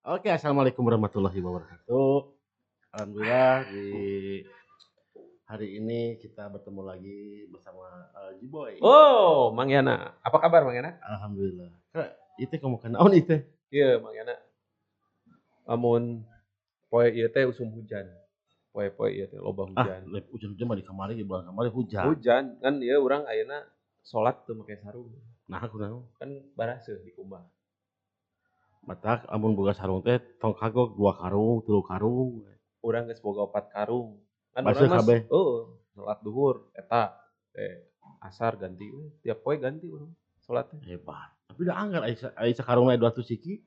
Oke, assalamualaikum warahmatullahi wabarakatuh. Alhamdulillah di hari ini kita bertemu lagi bersama uh, Jiboy. Oh, Mang Yana. Apa kabar Mang Yana? Alhamdulillah. Kak, itu kamu kenaon itu? Iya, Mang Yana. Amun poe ieu teh usum hujan. Poe-poe ieu teh loba Ah, hujan. lep hujan-hujan mah di kamari di bulan kamari hujan. Hujan kan ieu urang ayeuna salat teu make sarung. Nah, aku naon? Kan baraseuh di kumbah. Matak amun boga sarung teh tong kagok dua karung, tilu karung. Urang geus boga opat karung. Kan Baseuh urang mas. Heeh, salat duhur eta teh asar ganti we. tiap poe ganti urang salat teh. Hebat. Tapi udah anggar aya sakarung lain 200 siki.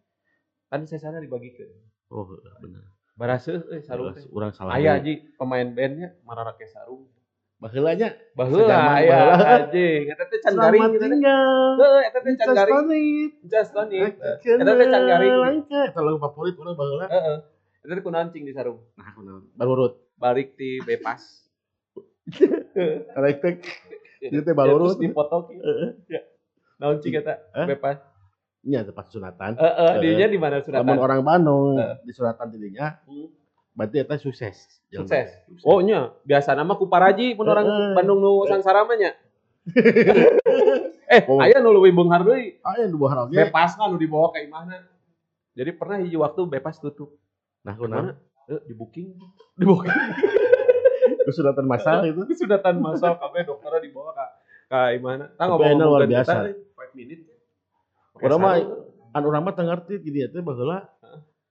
Kan sesana dibagikeun. Oh, benar. Baraseuh euy sarung teh. Urang salah. Aya ji pemain bandnya mararake sarung. Baheulanya Baheula baheula. anjing. Eta teh can garing selamat tinggal. Heeh, eta teh can Just garing. Just tonic. Eta teh can garing. Eta lagu favorit urang baheula. Heeh. Eta teh kunaon cing di sarung. Nah, aku naon? Balurut. Balik ti bepas. Karek teh Ieu teh balurut. Terus dipoto kieu. heeh. Naon cing eta? Bepas. Nya tempat sunatan. Heeh, Heeh. dinya di mana sunatan? orang Bandung Heeh. di sunatan tidinya, Hmm. Berarti eta sukses. Jelema. Sukses. Oh nya, biasa nama ku paraji mun orang Heeh. Bandung nu sangsara mah nya. eh, Oh. aya nu leuwih beunghar deui. Yang dua harap Bepas kan nu dibawa ka imahna. Jadi pernah hiji waktu bepas tutup. Nah, aku naon? Mana? Eh, di booking. Di booking. Ke sunatan masal itu. Kesunatan masal kabeh dokternya dibawa ka ka imahna. Tah enak luar biasa. 5 menit. Urang mah an urang mah teu ngarti di dieu teh baheula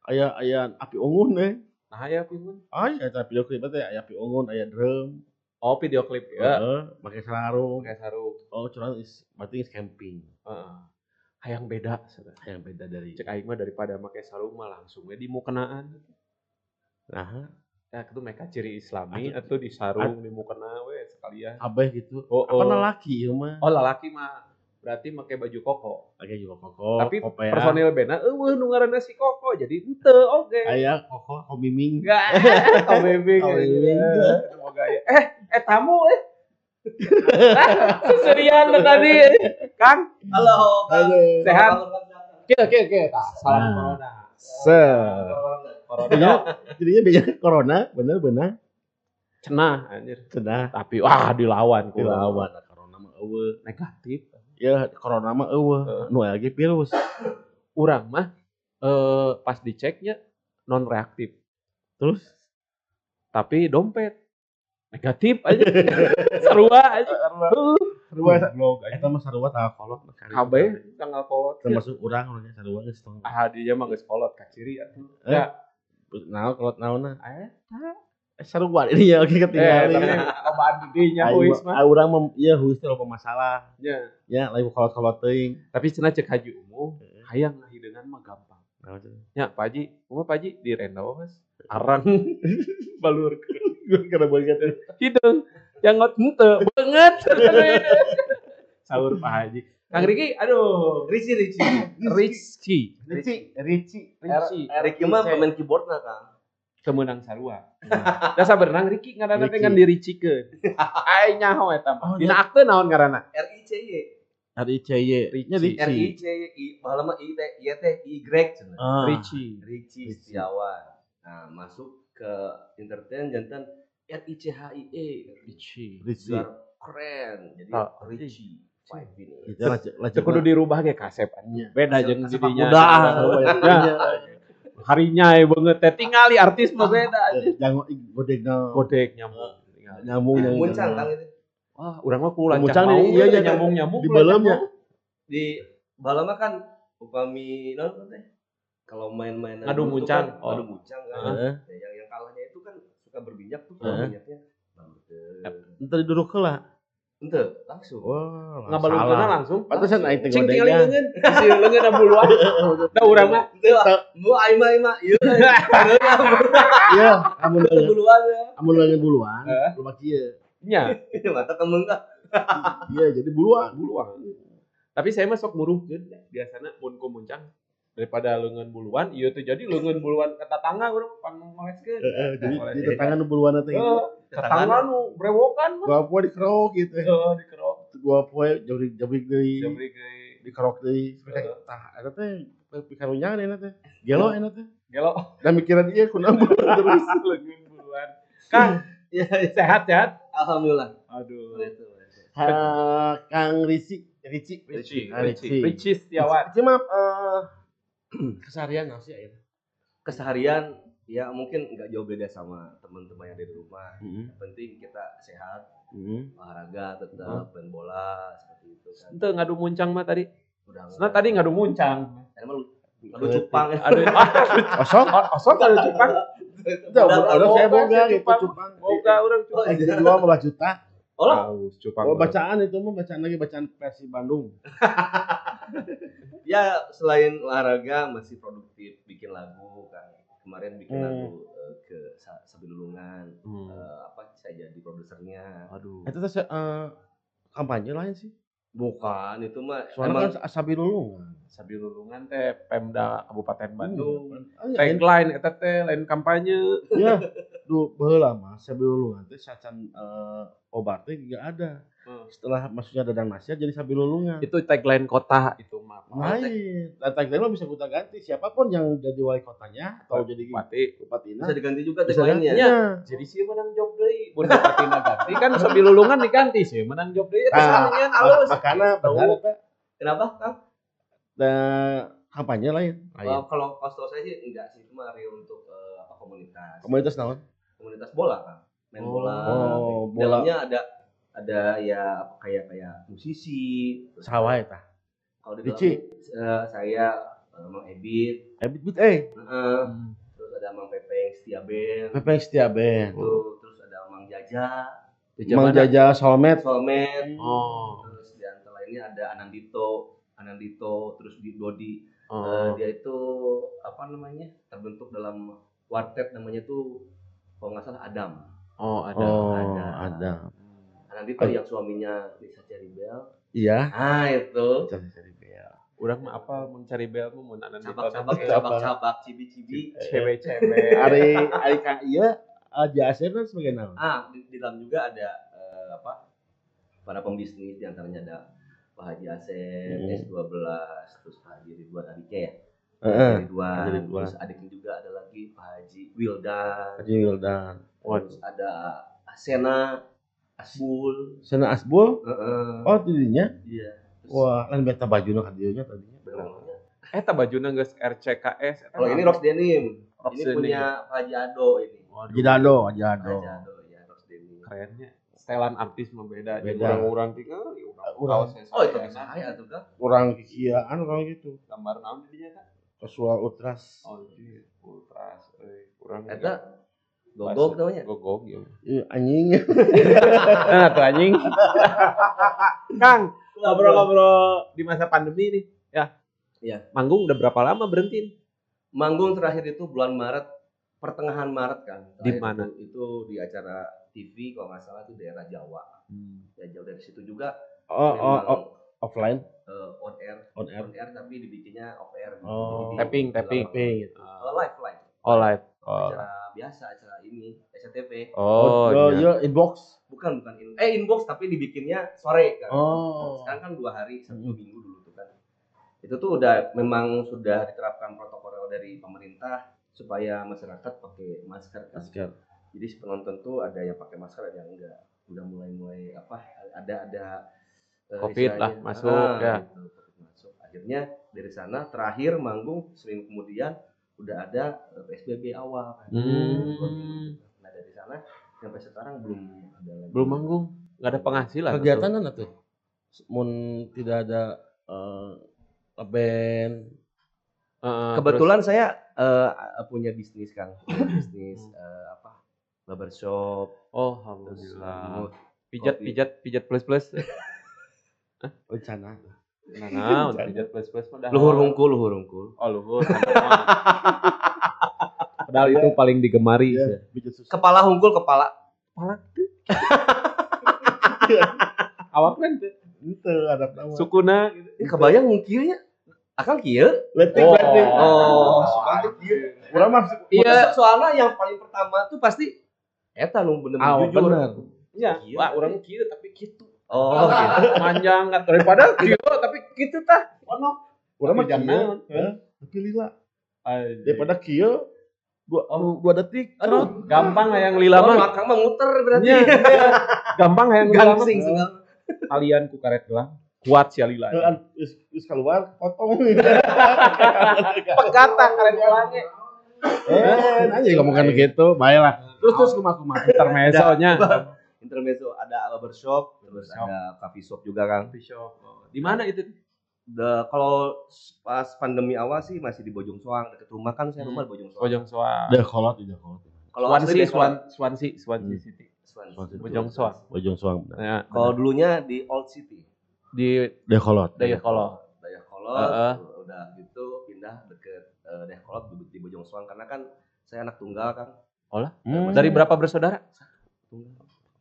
aya aya api unggun teh. Nah, ya pimun. Aya eta video klip teh aya api unggun, aya drum. Oh, video klip ya. Heeh, make sarung. Pakai sarung. Oh, curang is berarti is camping. Heeh. Hayang beda saudara. Yang beda dari Cek aing mah daripada make sarung mah langsung we di mukenaan. nah, Ya, itu mereka ciri islami atau di sarung di mukena we sekalian. kabeh gitu. Oh, Apa oh. lelaki ieu mah? Oh, lelaki mah berarti make baju koko. Aya juga koko, Tapi kopea. personil bena eueuh nu ngaranna si koko jadi henteu oge. aya koko komiming. Enggak, kau bebek. Kau bebek. Semoga ya. Eh, eh tamu eh. Seserian tadi. Kang, Halo, Kang. Sehat? Kita kita kita. Salam Nah. corona. Se. Corona. Jadinya, beda corona, bener bener. Cenah anjir. Cenah Tapi wah dilawan dilawan corona mah eueuh. Negatif. Ya corona mah eueuh. Nu lagi virus. Urang mah eh pas diceknya non reaktif. Terus Tapi dompet negatif aja. Sarua aja. Sarua Goblok aja. eta mah sarua tanggal kolot. Kabeh tanggal kolot. termasuk urang orangnya sarua geus tong. Ah, dia mah geus kolot ka ciri atuh. Eh? Ya, Naon kolot naonna? eh, Eh, sarua ini ya oke eh, ketinggalan. tapi lobaan didinya Ayo, huis mah. ah, urang mah ieu huis teh loba masalah. Ya. Ya, lain kolot-kolot teuing. Tapi cenah cek haji umum, hayang ngahideungan mah gampang. Tuh? Ya, Pak Haji, umum Pak Haji di rendo Mas. Arang balur Gue kena banget. hideung. Jangot henteu banget. Sahur Pak Haji. Kang Riki, aduh, Ricci, Ricci. Rizky. Ricci, Ricci. Ricci. Ricci mah pemain keyboardnya, Kang. Kemenang sarua. Da saberenang Riki ngaranna teh kan diricikeun. Ai nyaho eta Oh, mah. Dina akte naon ngaranna? R I C Y. RICY. Ricci. R I. C Y. I bahala mah I teh I teh Y cenah. Ah. Ricci. Ricci. Setiawan. Nah, masuk ke entertain jantan R I C H I E. Ricci. Ricci. Keren. Jadi Ah, Ricci. Itu. Teu kudu dirubah ge kasep. Iya. Beda jeung Sepak didinya. Udah. Ya. Harinya ya banget teh tingali artis mah beda aja. Jangan godegna Godek nyamuk. Nyamuk nyamuk. Muncang Kang itu. Wah, urang mah kulan Muncang mau di- iya, iya, nyamuk-nyamuk. di kulan balemnya. nyamuk. Di mah kan upami naon teh? Kalau main-main Ngadu muncang. oh. Oh. ngadu muncang kan. Heeh. Ya, yang yang kalahnya itu kan suka berbinyak tuh Heeh. minyaknya. Entar duduk heula. Ente, langsung. Wah, Ngabalungkeunna langsung. Pantesan aing teh Cing tinggali godegna. leungeun. Si leungeun buluan. Da urang mah Ente, mu aing mah aing mah. Ieu. Iya, amun leungeun Duluan ya. amun leungeun buluan, Heeh. rumah kieu. nya Mata kemeng kah? Iya, jadi buluan. buluan. Tapi saya mah sok muruhkeun biasana mun ku muncang daripada leungeun buluan ieu teh jadi leungeun buluan ke tetangga urang pan ngoleskeun. Heeh, jadi Ngoles. di tetangga nu buluan teh tetangga nu brewokan mah. Gua poe dikerok gitu. Heeh, dikerok. Gua poe jabrik jabrik deui. Jabrik deui. Dikerok deui. Tah eta teh tapi karunyangan enak teh. Gelo enak teh. Gelo Dan mikiran dia kunambul terus. leungeun buluan. Kang, Iya, iya. sehat sehat. Alhamdulillah. Aduh. Ha, Kang Risi, Ricci. Ricci, Ah, Ricci, Ricci Setiawan. Cuma keseharian nggak sih ya? Keseharian ya mungkin nggak jauh beda sama teman-teman yang ada di rumah. Heeh. Yang penting kita sehat, Heeh. olahraga tetap, main bola seperti itu kan. Ente ngadu muncang mah tadi. Udah Nah tadi ngadu muncang. Emang lu ngadu cupang. Aduh, Kosong? osok ngadu cupang. Udah, udah saya boga sih, gitu Cupang. Boga urang Oh, cupang. Yang kedua 15 juta. Oh, cupang. Oh, bacaan itu mah bacaan lagi bacaan versi Bandung. ya selain olahraga masih produktif bikin lagu kan. Kemarin bikin Hmm. lagu eh, ke Sabilulungan. Hmm. Eh, apa saya jadi produsernya. Aduh. Itu tuh eh, kampanye lain sih. Bukan, itu mah Soalnya emang kan Asabi dulu. Sabi lulungan teh Pemda Kabupaten Bandung. Oh, iya, Tagline eta teh lain kampanye. ya, du baheula mah Asabi dulu nanti sacan eh, obat teh juga ada. Hmm. Setelah maksudnya dadang nasihat jadi Sabi lulungan. Itu tagline kota itu mah. Lain. Dan tagline mah bisa kita ganti siapa pun yang jadi wali kotanya atau jadi Bupati. bupatinya. bisa diganti juga Bisa tagline-nya. ganti. Ya. Jadi sih menang job deui. Mun bupatina ganti kan sabi lulungan diganti sih menang job deui Nah, sangeun alus. Makanya benar Kenapa, Kang? dan kampanye lain. Oh, kalau pastor saya sih enggak sih, cuma real untuk eh, apa komunitas. Komunitas naon? komunitas bola kan main Oh. bola Oh, bola. dalamnya ada ada ya apa kayak kayak musisi Sawah eta. kalau di dalamnya, eh, saya eh, Mang Ebit Eh, bit bit eh. eh, terus ada Mang Pepeng Setia Band Pepeng setia band. itu terus ada Mang Jaja Mang Jaja Solmed. Solmed Oh. terus di antara lainnya ada Anandito Anandito terus di Dodi Eh, Oh. dia itu apa namanya terbentuk dalam quartet namanya tuh kalau nggak salah Adam Oh, ada. Oh, ada. Ada. Anandito Ay. yang suaminya Lisa Cheribel Iya. ah itu Cari-cari bel. Urang mah apa mencari bel mah mun anan di cabak-cabak Cabak. cabak-cabak cibi-cibi cewek-cewek. Ari Ari ka iya aja Asep kan sebagai nama. ah di, di dalam juga ada eh, apa para pembisnis di antaranya ada Pak Haji Asep Hmm. S12 terus Pak Haji Ridwan Adike ya Heeh. Ridwan, Haji Ridwan. terus adiknya juga ada lagi Pak Haji Wildan Haji Wildan. terus ada Asena Asbul Sana Asbul. Heeh. Oh, tidinya. iya Terus Wah, lain beta baju ka dieunya tadinya. namanya. Eta bajuna geus RCKS. Kalau ini apa? Rox Denim Rox ini Denim. punya Haji Ado ini Waduh, Haji Dado, Haji Dado. Haji Ado ya Rox Denim Kerennya. Setelan artis mah beda. Tinggal ya urang Urang. oh itu saya. saya tuh kan Orang kikiaan orang gitu. gambar naon di dinya kan? Casual Ultras. Oh, iya. Ultras euy. Urang Eta gogok namanya Gogog ya. Iya, anjing. Nah, tuh anjing. Kang, ngobrol-ngobrol di masa pandemi nih, ya. Iya. Manggung udah berapa lama berhenti? manggung terakhir itu bulan Maret pertengahan Maret kan Di mana? itu, itu di acara TV kalau nggak salah itu daerah Jawa ya jauh dari situ juga Oh, oh, oh, offline, eh, on air on air. on air tapi dibikinnya off air gitu. Oh. Tapping, tapping. Gitu. Eh, live live Oh, live. Oh. acara biasa acara ini SCTV Oh, oh, iya. iya, inbox. bukan bukan in, eh inbox tapi dibikinnya sore kan Oh. sekarang kan dua hari Hmm. satu minggu dulu tuh kan itu tuh udah memang sudah diterapkan protokol dari pemerintah supaya masyarakat pakai masker kan Masker. jadi si penonton tuh ada yang pakai masker ada yang enggak udah mulai mulai apa ada ada eh, Covid lah, masuk, ah, ya. gitu, Covid masuk akhirnya dari sana terakhir manggung seminggu kemudian udah ada eh, psbb awal kan Hmm. nah dari sana sampai sekarang belum ada lagi Belum manggung. Nggak ada penghasilan. Kegiatan mana tuh? Mun tidak ada eh band. Heeh, kebetulan saya eh, punya bisnis kan Punya bisnis eh, apa barbershop terus- oh, terus alhamdulillah. Pijat, pijat, pijat plus plus. Rencana. Nah, nah, pijat plus plus mah luhur hungkul luhur hungkul Oh, luhur. Padahal itu paling digemari. Iya, susu. kepala hungkul kepala Awak kan. Itu ada nama. sukuna ini kebayang ngukilnya akan kieu Letik, Oh. letik. Oh. Urang mah iya soalnya yang paling pertama tuh pasti eta nu bener Ah, jujur bener. Iya, Kieu. Pak, orang kieu tapi gitu. Oh gitu Panjang nggak daripada kieu tapi gitu tah. Ono. Urang mah jangan tapi lila Anjing. daripada kieu dua, dua detik Aduh, gampang yang lila Oh, mah. makang mah muter berarti. Nya, gampang yang lila mah. Gangsing segala. Kalian ku karet gelang. Kuat si lila. Heeh, geus geus keluar potong Pegata karet gelangnya. eh aja ngomongkan gitu baiklah terus terus kumaha Intermezzonya. Intermezzo ada barbershop, terus ada coffee shop juga kan. Coffee shop. Di mana itu? The, kalau pas pandemi awal sih masih di Bojong Soang dekat rumah kan saya Hmm. rumah di Bojong Soang. Bojong Soang. deh kolot deh kolot Kalau Swansea, asli Swan, Swan, Swansea, Swansea Hmm. City. Swansea. Bojong Soang. Bojong Soang. Ya, Kalau dulunya di Old City. di kolot Dayakolot. Dayakolot. Heeh. Udah gitu pindah deket uh, Dayakolot di, di Bojong Soang karena kan saya anak tunggal kan. Hmm. Dari berapa bersaudara?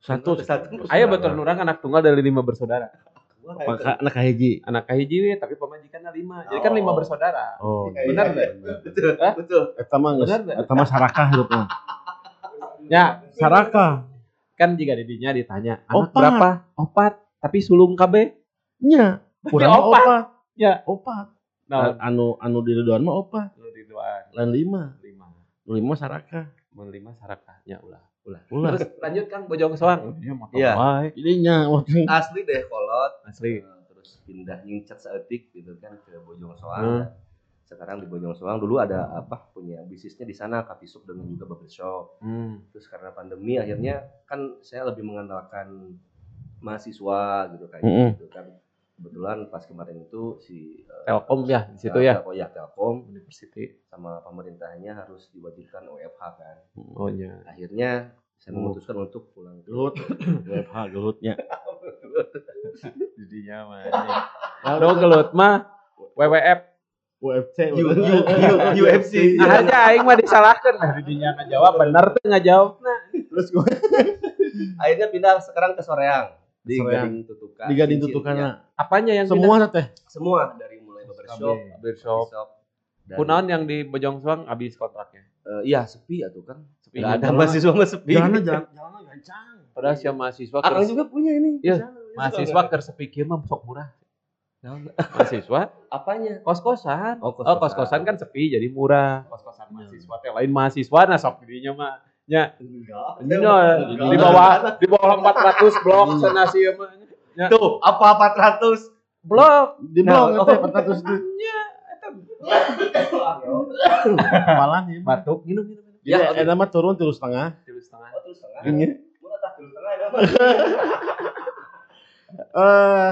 Satu satu. Ayo betul nurang anak tunggal dari lima bersaudara. Maka anak kahiji Anak kahiji we, tapi pemajikannya lima. Jadi kan lima Oh. bersaudara. oh Benar nggak? Betul. Hah? Betul. eta mah geus eta mah sarakah hidupna Ya, sarakah kan jika didinya ditanya, anak Opat. berapa? Opat, tapi sulung KB. nya kurang mah opat. opat Ya. opat Nah, anu anu di Ridwan mah opat di dua lain lima lima. lima sarakah Mun lima sarakahnya ulah. Ulah. ulah Terus lanjut Kang Bojong Soang. Iya, motor Iya. jadinya waktu Asli Dayakolot. Asli. Eh, terus pindah nyincet seetik gitu kan ke Bojong Soang. Hmm. Sekarang di Bojong Soang dulu ada apa punya bisnisnya di sana coffee shop dengan juga barbershop. Hmm. Terus karena pandemi akhirnya kan saya lebih mengandalkan mahasiswa gitu kayak Mm-mm. gitu kan. Kebetulan pas kemarin itu si eh, Telkom ya di situ ya. Oh ya Telkom University. sama pemerintahnya harus diwajibkan WFH kan. Oh nya. Akhirnya saya Oh. memutuskan untuk pulang ke gelut WFH gelutnya Didinya mah. Aduh gelut mah WWF. UFC UFC. Nah, aja aing mah disalahkan nah didinya ngajawab bener tuh ngajawab. Nah, terus gue Akhirnya pindah sekarang ke Soreang di. Gading Tutukan. di Gading tutukan ya. apanya yang semua teh Semua dari mulai barbershop, Barbershop. coffee shop, dan- Kunaon yang di Bojong Soang habis kontraknya. Eh, iya sepi atuh kan. Sepi. Nggak ada Jalan- mahasiswa mah sepi. jalannya jalan jalannya gancang Padahal siapa mahasiswa Akang keur- juga punya ini. Iya, mahasiswa keur sepikir mah sok murah. Mahasiswa Apanya? kos-kosan. Oh, Oh, kos-kosan kan sepi jadi murah. Kos-kosan mahasiswa teh lain mahasiswa nah sok dirinya mah. Ya, Enggak. nya di bawah di bawah 400 blok sana sih mah. Tuh, apa 400? Blok. di Nah, blog oh. teh 400 di malah ya Batuk minum minum ya Ya, eta mah turun terus setengah Terus setengah. Oh, terus setengah. ini Murah tak terus setengah ya, eh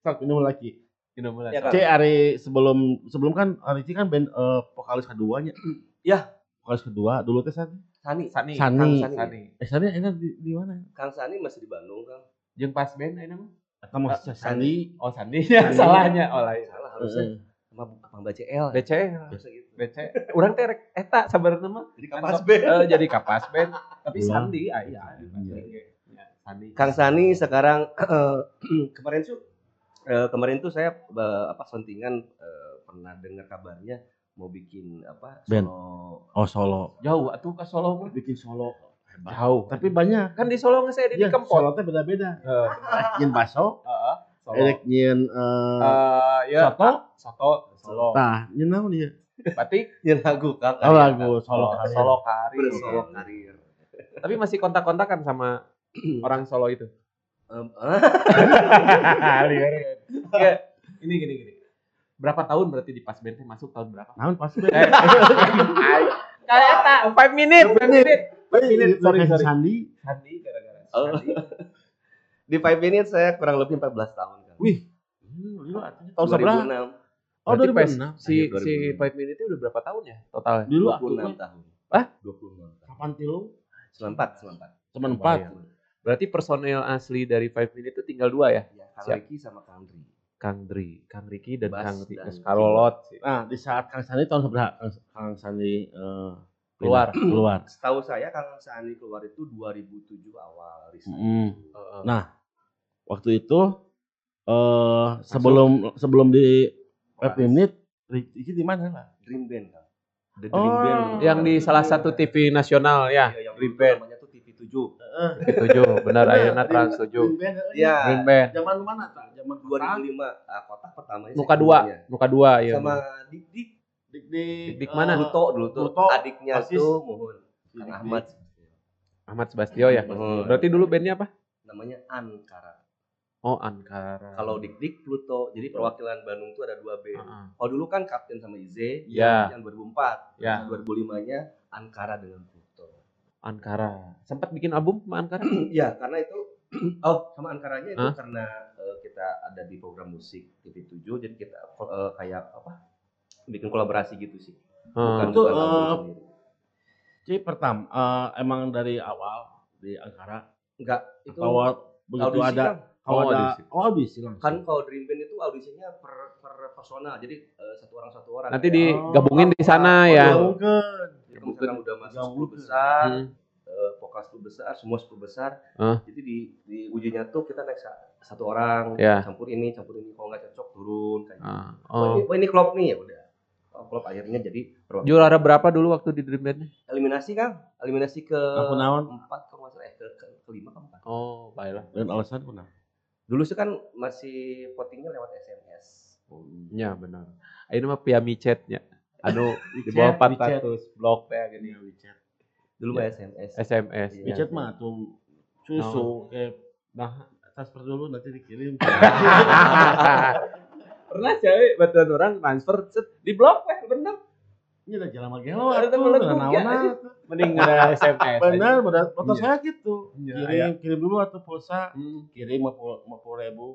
sok minum lagi Minum lah. Ya, Kang. C Ari sebelum sebelum kan Ari kan band eh, vokalis keduanya Ya. vokalis kedua dulu teh San Sani. Sani. Sani. Kang Sani. Sani. eh Sani enak di, di mana Kang Sani masih di Bandung, Kang. Jeung pas band ayeuna mah. Eta mah Ah, Sandi Oh, Sandi ya salahnya. Oh, lain. Salah harusnya Heeh. sama Bang BCL. BC. Biasa gitu. BC. Urang teh rek eta sabarna mah. Jadi kapas band. eh, jadi kapas band. Tapi. Sandi aya. Iya. Ya, Sandi. Kang Sani sekarang kemarin tuh eh, kemarin tuh saya eh, apa sentingan eh, pernah dengar kabarnya mau bikin apa Band. solo oh Solo jauh atuh ke Solo mah. bikin Solo hebat Jauh. tapi banyak Kan di Solo nggak saya di ya Kempot. Solo teh beda-beda Eh, nyin baso Heeh. Solo. erek nyin eh Eh, ya, soto Soto. Solo. tah nyin naon dia Batik. yang lagu Kang oh lagu Solo. Solo Karir. Solo karir Tapi masih kontak-kontakan sama orang Solo itu. Em, Ya, ini gini gini. Berapa tahun berarti di pas band teh masuk tahun berapa? naon pas Eh, Kayak tak 5 menit, 5 menit. minute sorry, sorry. Sandi Sandi gara-gara. Oh. Sandi. di 5 minutes saya kurang lebih 14 tahun kan wih Hmm, iya, tahun seberapa 2006 oh Berarti pas 2006 Si si 2006. 5 menit itu udah berapa tahun ya total? dulu aku 26 mah tahun Hah? 26 tahun kapan tilu 94 94 teman Lumayan. empat Berarti personil asli dari 5 minit itu tinggal dua ya? ya Kang. Ricky sama Kang Dri Kang Dri, Kang Riki dan Bas Kang Ri- dan Karolot sih. nah di saat Kang Sandi tahun seberapa Kang, Kang Sandi eh, Keluar. keluar setahu saya Kang Sani keluar itu 2007 awal resign. Mm. Heeh. Nah, waktu itu eh sebelum sebelum di. 5 menit Ricky di mana lah? Dream Band Kang The Oh. Dream Band yang di salah satu TV nasional ya, yang Dream Band. Namanya tuh TV7 TV 7, benar ayeuna Trans 7. Iya. Dream Band. Zaman mana tak? Zaman 2005 ah, kotak pertamanya Muka dua, muka dua ya. sama Dik Dik Dik dik. Dik-dik mana? Pluto dulu tuh Pluto, adiknya Asis. tuh mohon. Ahmad Ahmad Sebastio ya. Berarti dulu bandnya apa? namanya Ankara. Oh Ankara. Kalau Dik Dik Pluto. Jadi perwakilan Bandung tuh ada dua band. Heeh. Kalau dulu kan Kapten sama Ize Ya. yang 2004. Ya. 2005-nya Ankara dengan Pluto. Ankara. Sempat bikin album sama Ankara? Iya, karena itu oh sama Ankaranya itu Hah? karena eh, kita ada di program musik TV7 jadi kita eh, kayak apa? bikin kolaborasi gitu sih. Bukan Oh. Itu, bukan album eh, sendiri. Ci pertama eh, emang dari awal di Ankara Enggak, itu awal begitu audisi ada kan. kalau Oh, ada audisi. oh audisi langsung. Kan kalau Dream Band itu audisinya per, per personal. Jadi eh, satu orang satu orang. Nanti Kayak, digabungin di sana ya. Oh, mungkin. jadi kalau misalkan udah masuk. 10 besar, Hmm. eh, vokal 10 besar, semua 10 besar. Hah? Jadi di di ujinya tuh kita naik sa- satu orang, Ya. campur ini, campur ini. Kalau nggak cocok turun kayak gitu. Ah, Oh, ini, Oh. oh, ini klop nih ya udah. Oh, klop akhirnya jadi perwakilan. Juara berapa dulu waktu di Dream Band? eliminasi kan eliminasi ke empat kalau nggak salah eh ke, ke kelima ke empat Oh, baiklah. dan alasan kenapa? dulu sih kan masih votingnya lewat SMS Ya benar. Ini mah via micetnya. Anu di bawah micet. 400 blok teh gini. Iya, WeChat. dulu Ya. mah SMS SMS. Iya. WeChat mah tuh susu kayak nah transfer dulu nanti dikirim. Pernah cewek bantuan orang transfer set, di blok weh bener. Ini udah jalan gelo Ada atuh, temen ya, naon. Mending ada SMS. Benar, benar. Foto Iya. saya gitu. Iya, Kirim, kirim dulu atau pulsa, Hmm. kirim lima puluh lima puluh ribu.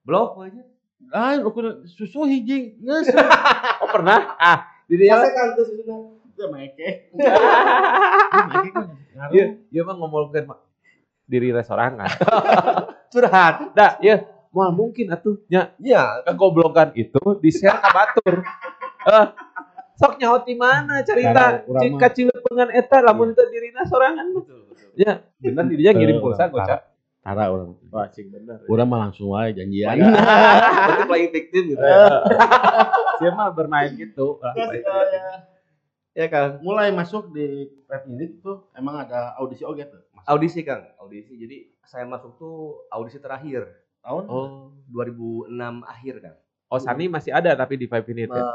blok aja Ah, ukur susu hiji, nges. Oh pernah? Ah, di dia. kan tuh sebenarnya Udah meke. Meke kan. Iya, iya mah ngomongin mah diri restoran kan. Curhat. Dah, iya. Mal mungkin atuh nya ya kegoblokan itu di share ka batur. Eh, sok nyaho di mana cerita Karena urang cika cileut pengan eta lamun teu dirina sorangan. betul betul Ya, bener di dia ngirim pulsa gocap. Tara orang. Wah, cing bener. Urang mah langsung wae janjian. berarti playing victim gitu Dia mah bermain gitu. Ah, ya kan Mulai masuk di rap ini tuh emang ada audisi oge tuh. Masuk audisi kang audisi jadi saya masuk tuh audisi terakhir tahun Oh. 2006 akhir kan Oh, Sani masih ada tapi di Five Minute ya?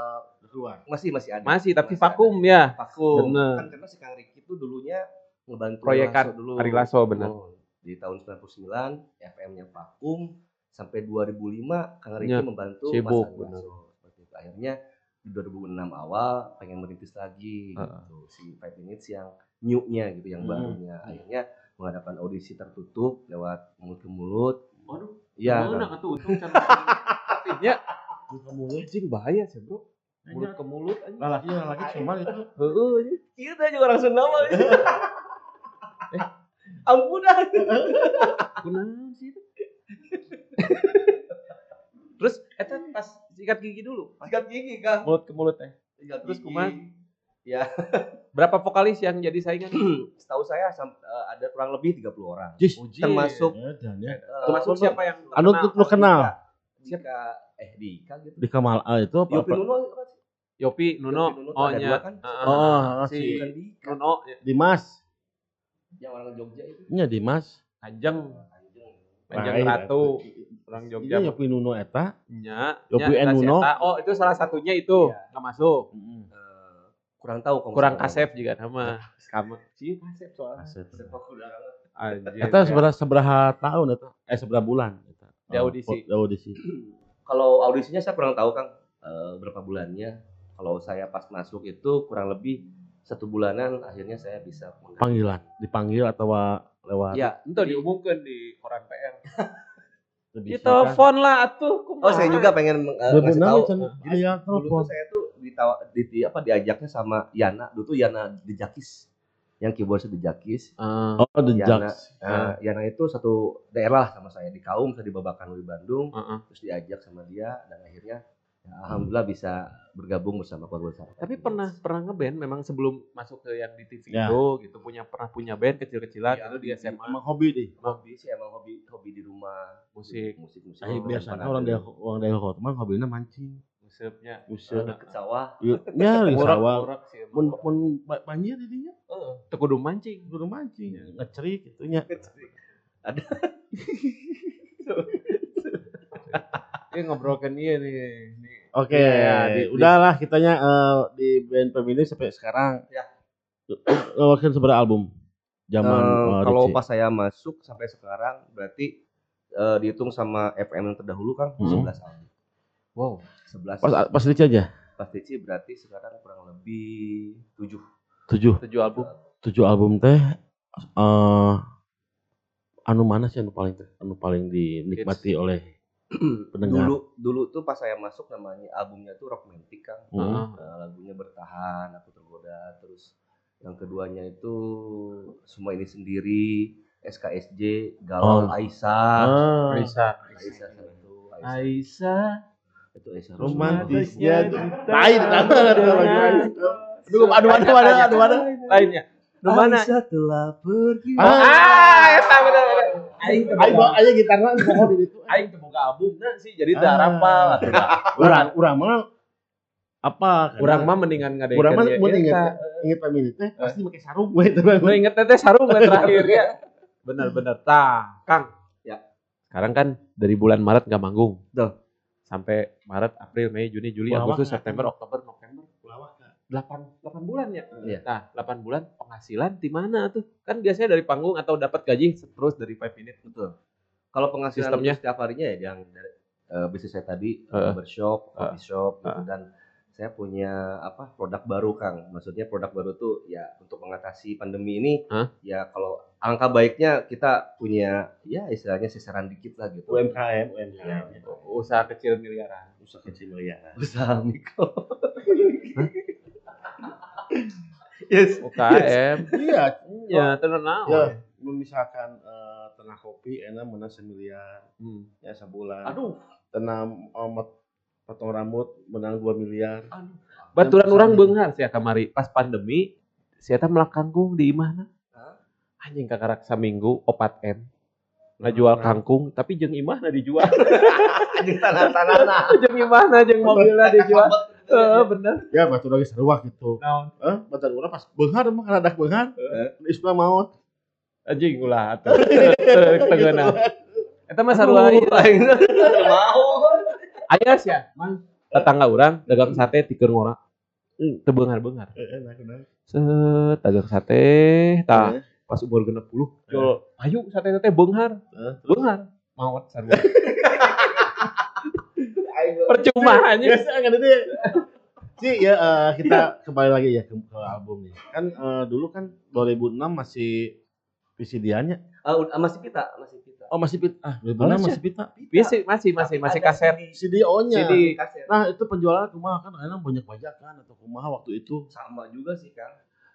Keluar. masih masih ada Masih, tapi Masih vakum ada. ya. vakum Bener. kan karena si Kang Riki itu dulunya ngebantu Proyekan Lasso dulu Ari Lasso, bener. Oh, di tahun 99 FM-nya vakum sampai 2005 Kang Riki Ya, membantu sibuk, Mas. Seperti itu. akhirnya di 2006 awal pengen merintis lagi Heeh. gitu. si Five Minutes yang new-nya gitu yang Hmm. barunya akhirnya mengadakan audisi tertutup lewat mulut ke mulut Waduh, Iya, mana cara aktifnya Buka mulut. anjing bahaya sih, Bro. Mulut Mulut ke mulut anjing. Laki laki cuma itu. Heeh kita juga orang Sunda mah eh ampunan Kunaon sih itu? Terus eta pas sikat gigi dulu. sikat gigi kang Mulut ke mulut teh. Sikat Terus gigi. kumaha? ya Berapa vokalis yang jadi saingan? setahu saya eh, ada kurang lebih 30 orang Jis. termasuk Ya, dan ya. eh, termasuk siapa yang Anu lu kenal Dika eh Dika gitu di Kamal A itu apa? Yopi? Nuno? Yopi, Nuno, Yopi Nuno tuh oh dua kan? Heeh. Oh, si Dika Nuno, ya. Dimas. Yang orang Jogja itu Nya Dimas. Kanjeng, Kanjeng Lain, Ratu, orang Iya Jogja. Yopi Nuno eta. Nya, Yopi si Nuno. eta. Oh, itu salah satunya itu. Iya. Nggak masuk. Eh, kurang tahu kalau Kurang misalnya- kasep juga nama. Kamu. Sih kasep soalnya. Asep. Sepak bola. Anjir. Eta seberapa seberapa tahun eta? Eh seberapa bulan eta? Di audisi. Di audisi. kalau audisinya saya kurang tahu Kang eh, berapa bulannya kalau saya pas masuk itu kurang lebih satu bulanan akhirnya saya bisa mengganti. Panggilan, dipanggil atau lewat ya Itu diumumkan di koran PR. lebih Di telepon lah atuh. oh saya juga pengen eh, ngasih tahu Aya dulu tuh saya tuh ditawa, di, di- apa diajaknya sama Yana dulu tuh Yana Dejakis yang keyboardnya Dejakis Ah, Oh, the Yana. Nah, Yana itu satu daerah sama saya di Kaum, saya di Babakan di Bandung, Heeh. terus diajak sama dia dan akhirnya ya, alhamdulillah bisa bergabung bersama keluarga saya. Tapi pernah pernah ngeband memang sebelum masuk ke yang di TV Ya. itu gitu punya pernah punya band kecil-kecilan Iya, itu di SMA Emang hobi deh. hobi sih emang hobi hobi di rumah musik musik musik. Eh, biasanya orang daerah orang daerah kota mah hobinya mancing. musiknya Usah. deket sawah. Iya, nya di Murak, sawah. murak sih Mun mun ba- banjir di dinya. Heeh, teu kudu mancing Kudu mancing, ngecerik gitu nya. Ini ngobrolkan iya nih, nih Oke, Ya, di- udahlah kitanya eh, di band Feminis sampai sekarang. Ya. Ngeluarin seberapa album? Zaman Eh, eh, kalau pas saya masuk sampai sekarang berarti eh, dihitung sama FM yang terdahulu kan Hmm. 11 album. Wow. 11 pas pas Richie aja. pas Tici berarti sekarang kurang lebih 7. Tujuh. Tujuh album. Tujuh album teh eh anu mana sih anu paling teh? Anu paling dinikmati oleh pendengar? dulu dulu tuh pas saya masuk namanya albumnya tuh romantic kan. Hmm. Eh, lagunya bertahan, aku tergoda terus yang keduanya itu semua ini sendiri SKSJ, Galau Oh. Aisyah, Ah, Risa. Aisyah satu, Aisyah Aisyah. itu Aisyah romantisnya. Lain tambah ada lagi lain. Aduh, aduh, aduh, aduh, aduh, aduh. Lainnya. Mana? Aisyah telah pergi. Ah, eta bener bener. Aing boga- ayo gitarna pohon di itu. aing boga albumna sih jadi Ah. rapal atuh. Urang urang mah apa? Urang mah mendingan ngadekeun urang mah ya eta. inget inget Feminis teh pasti pakai sarung we itu. Lu inget teh sarung we terakhir ya. Bener bener. Tah, Kang. Ya. Sekarang kan dari bulan Maret nggak manggung. Betul. Sampai Maret, April, Mei, Juni, Juli, Agustus, September, Oktober, November. 8 8 bulan ya. Iya. Nah, 8 bulan penghasilan di mana tuh? Kan biasanya dari panggung atau dapat gaji terus dari 5 minute. Betul. Kalau penghasilan Sistemnya? setiap harinya ya yang dari eh, bisnis saya tadi Heeh. barbershop, coffee shop gitu Heeh. dan saya punya apa produk baru Kang. Maksudnya produk baru tuh ya untuk mengatasi pandemi ini Hah? ya kalau alangkah baiknya kita punya ya istilahnya sisaran dikit lah gitu. UMKM, UMKM. Usaha kecil miliaran. Usaha kecil ya. Usaha mikro. yes. UKM. Iya, Ya, tenang naon. ya. Misalkan eh, tengah kopi enak menang semiliar Hmm. ya sebulan. Aduh. Tenang omet potong rambut menang 2 miliar. Baturan orang beunghar sia kamari pas pandemi sia teh melakangkung di imahna. Hah? Anjing kakarak saminggu 4 M. Ngajual kangkung tapi jeung imahna dijual. Anjing tanah-tanah. jeung imahna jeung mobilna dijual. Heeh, bener. Ya batu lagi seruak gitu. Naon? Eh, batu urang pas beunghar mah kana dak beunghar. Isma maut. Anjing ulah atuh. Tegeuna. Eta mah sarua. Mau. Aya sia, Mang. Tetangga urang dagang sate tikeun ngora. Hmm, teu beunghar-beunghar. Eh, Enak enak. Set dagang sate, tah pas umur 60 jual ayo sate teh beunghar. Eh, Beunghar. Maot sarua. Percuma anjing. Biasa kan ya eh, kita kembali lagi ya ke, ke album. Kan eh, dulu kan 2006 masih VCD-nya. Ah, udah- masih pita, masih pita. Oh masih pita. Ah, 2006 Masih. masih pita. Masih masih masih masih kaset. CD-O-nya. CD. kaset. Nah, itu penjualan kumaha kan enak banyak bajakan atau kumaha waktu itu. sama juga sih Kang.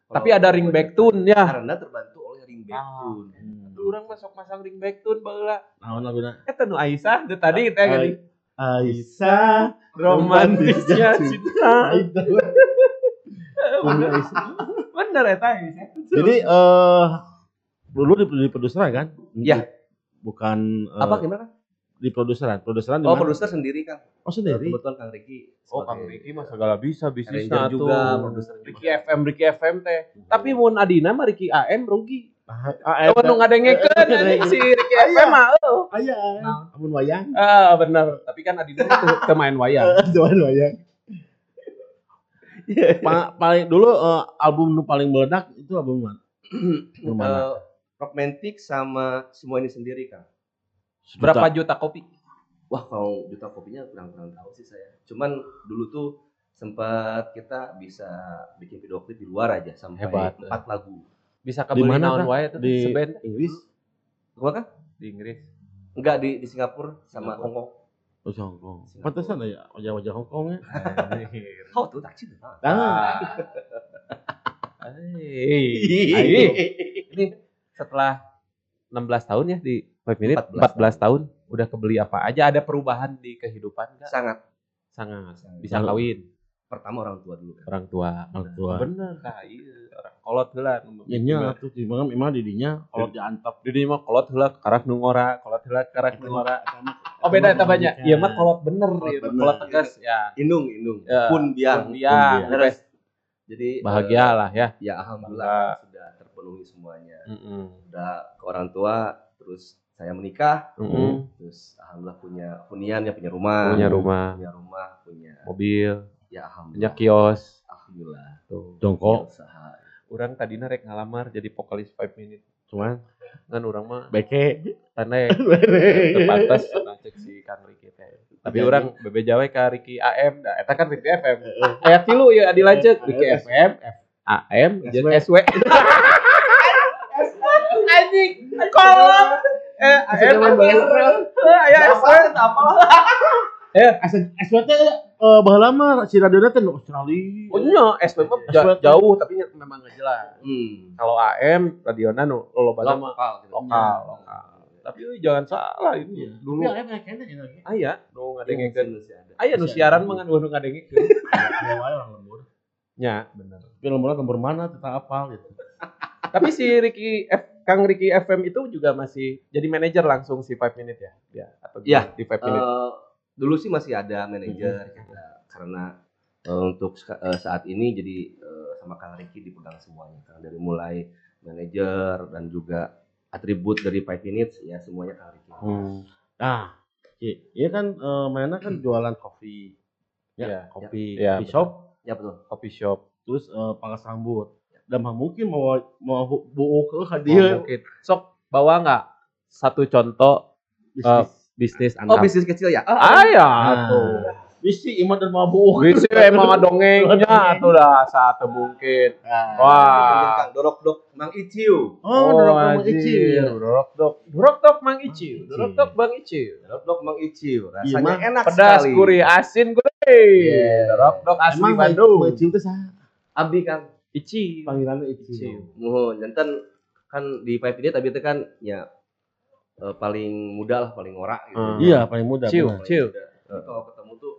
Tapi ada ringback tune ya. Karena terbantu oleh ringback Ah. tune. Urang masuk masang ringback tune baheula. Naon laguna? Eta nu Aisyah teu tadi teh gini. Aisyah Romantisnya cinta. Aisyah. Bumi Aisyah. Bener eta Aisyah. Jadi eh dulu di, di produseran kan? Iya. Bukan eh, Apa gimana? di produseran. Produseran Oh, produser sendiri Kang. Oh, sendiri. Kebetulan Kang Ricky. Oh, Kang Riki mah segala bisa bisnisnya tuh. juga, produser. Ricky FM, Ricky FM teh. Tapi mun Adina mah Ricky AM rugi. Ah, Tahu nu ngadengekeun anjing si Ricky FM mah. Aya. Amun wayang. Ah, bener. Tapi kan Adina tuh main wayang. Jaman wayang. Pa- paling dulu eh, album nu paling meledak itu album mana? Album mana? Romantic sama semua ini sendiri Kang. Berapa juta kopi? Wah, kalau juta kopinya kurang-kurang tahu sih saya. Cuman dulu tuh sempat kita bisa bikin video klip di luar aja sampai Hebat. empat lagu. Bisa Di mana, naon Kak? wae tuh Di seband Inggris? Gua kan? di Inggris. Enggak di di Singapura sama Singapura. Hong Kong. Oh, Hong Kong. Pantesan ya wajah-wajah Hong Kong ya. Oh, tuh tak sih. Ah, Hei. Ini setelah 16 tahun ya di 5 Minute, 14 14, tahun udah kebeli apa aja? Ada perubahan di kehidupan enggak? Sangat. Sangat. Sangat. Bisa kawin Pertama orang tua dulu. Kan. orang tua. orang tua. Bener kah? Iya, orang kolot heula. Ya nya tuh gimana memang didinya kalau diantap Di dieu mah kolot heula karak nu ngora, kolot heula karak nu ngora. Oh beda eta banyak. Iya mah kolot bener, Kolot ieu mah bener. kolot tegas ya. Indung, indung. Ya. Pun biang. Pun biang. Jadi Bahagia lah ya. eh, ya alhamdulillah sudah terpenuhi semuanya. Mm-mm. Udah ke orang tua terus saya menikah, Mm-mm. terus alhamdulillah punya hunian ya punya rumah, punya rumah, punya rumah, punya mobil, ya punya alhamdulillah. kios. Alhamdulillah. Tuh. Orang tadi rek ngalamar jadi vokalis 5 minute. Cuman Kan orang mah beke. tanda terbatas nah, cek si Kang Riki teh. Tapi orang bebe jawa ka Riki AM, nah eta kan Riki FM. Aya tilu ya dilanjut Riki FM, F AM, jeung SW. Anjing, kolom. Eh, AM, aya SW apa? Asa SWT eh baheula mah si radio teh nu Australia. Oh mah ja- jauh tapi memang nggak jelas. Hmm. Kalau AM radiona nu mah Lokal lokal, lokal. Tapi lu jangan salah ini. Iya. Dulu Tapi aya kene ya lagi. aya nu ngadengekeun. Masih ada. Aya nu siaran mah nu ngadengekeun. Ya orang lembur. Nya, bener. Tapi lembur lembur mana kita apal gitu. Tapi si Ricky F, Kang Ricky FM itu juga masih jadi manajer langsung si 5 Minute ya? Ya, atau Iya. di 5 Minute. Eh, dulu sih masih ada manajer kita. karena eh, untuk eh, saat ini jadi eh, sama Kang Ricky dipegang semuanya Kang dari mulai manajer dan juga atribut dari Five Minutes ya semuanya Kang Ricky. Hmm. Nah, Ki, ini kan eh, mainnya kan jualan kopi. Ya, Iya, kopi, iya, kopi shop, Ya betul. Coffee shop. terus eh, pangkas rambut. Dan mungkin mau mau buuk ke Oh, hadiah mungkin. Sok bawa nggak satu contoh bisnis. bisnis Oh Anda? bisnis kecil ya? Aya Nah, tuh. Bisi imah dan mau buuk. Bisa emang dongengnya tuh dah satu mungkin. Nah. Wah. Dorok Dok Mang Iciu. Oh, dorong kamu anjir. icil. Dorok dok. Dorok dok Mang Iciu. Mang Dorok Iciu. dok Bang Iciu. Dorok Dok Mang Iciu. Iya, Rasanya Mang. enak Pedas, sekali. gurih, asin, gurih. Dorok dok asli Emang Bandung. Icil itu sah. Abdi Kang. Iciu. Panggilannya Iciu. Icil. Mohon jantan kan di Five Minutes tapi itu kan ya eh, paling muda lah, paling ngorak gitu. Hmm. Iya, paling muda. Ciu. benar. Paling Ciu. muda. Jadi kalau ketemu tuh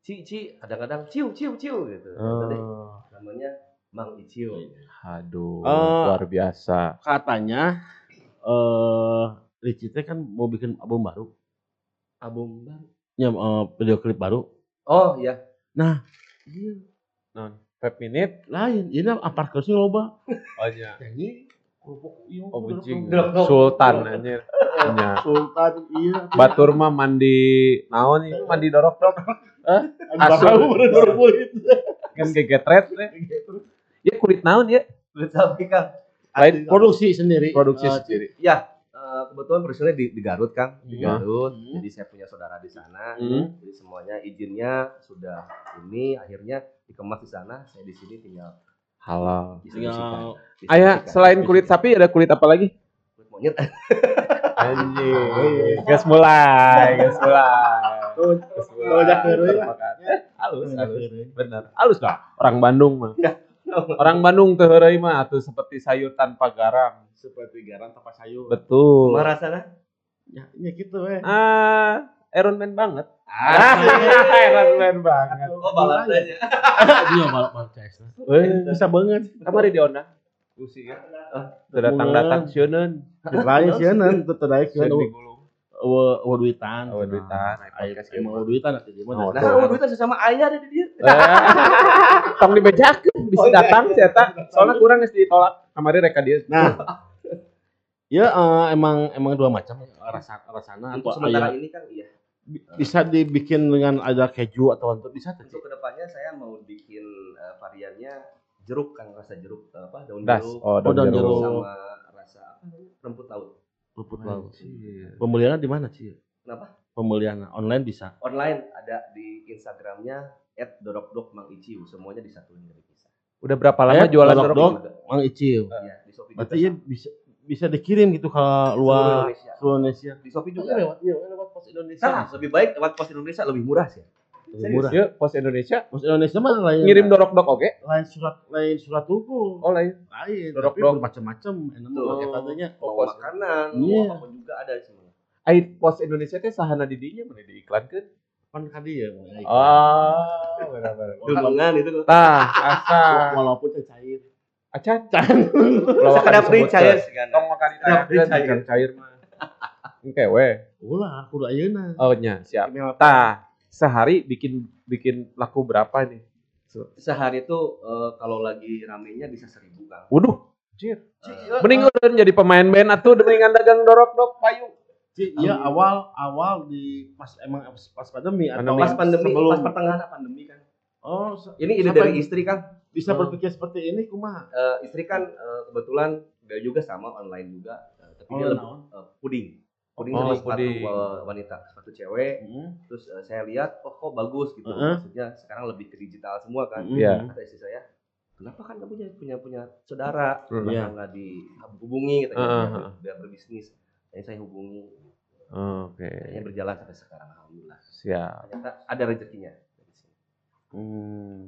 Ci Ci kadang-kadang ciu ciu ciu gitu. Oh. Deh, namanya Mang Iciu. Aduh, Eh, luar biasa. Katanya eh Ricci teh kan mau bikin album baru. Album baru. Ya, eh, video klip baru. Oh iya. Iya, Five minute. lain. Ini apar kerusnya loba. Oh iya. Iya. Oh benjing. Dorok dok. Sultan anjir. Nya. Sultan iya. Batur mah mandi naon ini mandi dorok dok. Asu. Asu. Bener kulit. Kan gegetret teh. Ya kulit naon ya? Kulit sapi Kang. Lain Produksi sendiri. produksi Eh, sendiri. Ya, eh, kebetulan produksinya di, di Garut Kang, di Hmm. Garut. Hmm. Jadi saya punya saudara di sana. Hmm. Jadi semuanya izinnya sudah ini akhirnya dikemas di sana. Saya di sini tinggal Halal. Tinggal Ayah, selain kulit sapi ada kulit apa lagi? kulit monyet. Anjing. Gas mulai, gas mulai. Gas mulai. Oh, udah ya. Halus, halus. Bener. Halus dah. Orang Bandung mah. Orang Bandung heureuy mah atuh seperti sayur tanpa garam. Seperti garam tanpa sayur. Betul. Marah sana. Ya, ya gitu eh. Ah, Iron Man banget. Ah, Iron Man banget. Oh, balap aja. Iya balap balap. Eh, Bisa banget. kamari di onda. Usi ya. Teu datang-datang sieun. Lain sih nan tetep daek Sieun digulung. Awa awa duitan. Awa duitan, Emang awa duitan atuh di Oh, mana. Nah, duitnya sesama ayah ada di dia. Tong dibejakeun bisa Oh, iya. datang si eta. Soalnya kurang geus ditolak. Kamari reka dia. Nah, ya eh, emang emang dua macam rasa rasana Untuk atau sementara aya- ini kan iya. Bisa dibikin dengan ada keju atau untuk bisa tuh. Untuk ke depannya saya mau bikin eh, variannya jeruk kan rasa jeruk eh, apa daun Das. jeruk Oh, Oh, daun daun jeruk. jeruk. sama rasa apa rumput laut. Rumput laut. Pembeliannya di mana sih? Kenapa? Pembeliannya online bisa. Online ada di Instagramnya @dorokdokmangiciu semuanya disatuin dari kisah. Udah berapa lama Eh, jualan dorok. Mang Icil. Iya, di Shopee Berarti juga ya bisa bisa dikirim gitu ke luar Indonesia. Indonesia. Di Shopee Juga iya, lewat pos Indonesia. Nah, lebih baik lewat pos Indonesia lebih murah sih. Lebih murah. Ya, Pos Indonesia Pos Indonesia mah lain. ngirim dorok dok oke? lain surat lain surat tuku. Oh lain. lain. dorok tapi dok. bermacam-macam. Enak mah katanya. Oh, Mau pos- makanan, Iya. mau apa pun juga ada semuanya. Ai pos Indonesia teh sahana di dinya mana diiklankeun? Kan kadi ya. Oh, benar-benar. Dunungan itu. Tah, asa. Walaupun teh cair. Acan. Sekedap cair segan. Tong makan cair, cair. cair, cair mah. Engke we. Ulah, kudu ayeuna. Oh nya, siap. Tah, sehari bikin bikin laku berapa nih? Sehari itu eh, kalau lagi ramenya bisa seribu kang. Waduh, anjir. Eh, Mending udah jadi pemain band atuh mendingan dagang dorok dok payu. Ci, iya awal awal di pas emang pas pandemi atau Pandemi. Pas pandemi, sebelum pas pertengahan pandemi kan. oh Ini ide dari istri kan. bisa Oh. berpikir seperti ini kumaha Eh, istri kan eh, kebetulan dia juga sama online juga, eh, tapi dia Oh, lebih naon? eh, puding. Puding Oh, sama sepatu wanita, sepatu cewek. Mm, Terus eh, saya lihat, oh kok bagus gitu. Heeh. Maksudnya sekarang lebih ke digital semua kan. mm, Iya. Kata istri saya, kenapa kan kamu punya punya punya saudara, Hmm. Iya. nggak dihubungi katanya Heeh, biar, heeh. biar berbisnis. Jadi saya hubungi, Oke. kayaknya berjalan sampai sekarang alhamdulillah. Siap. Ternyata ada rezekinya. dari sini. Hmm.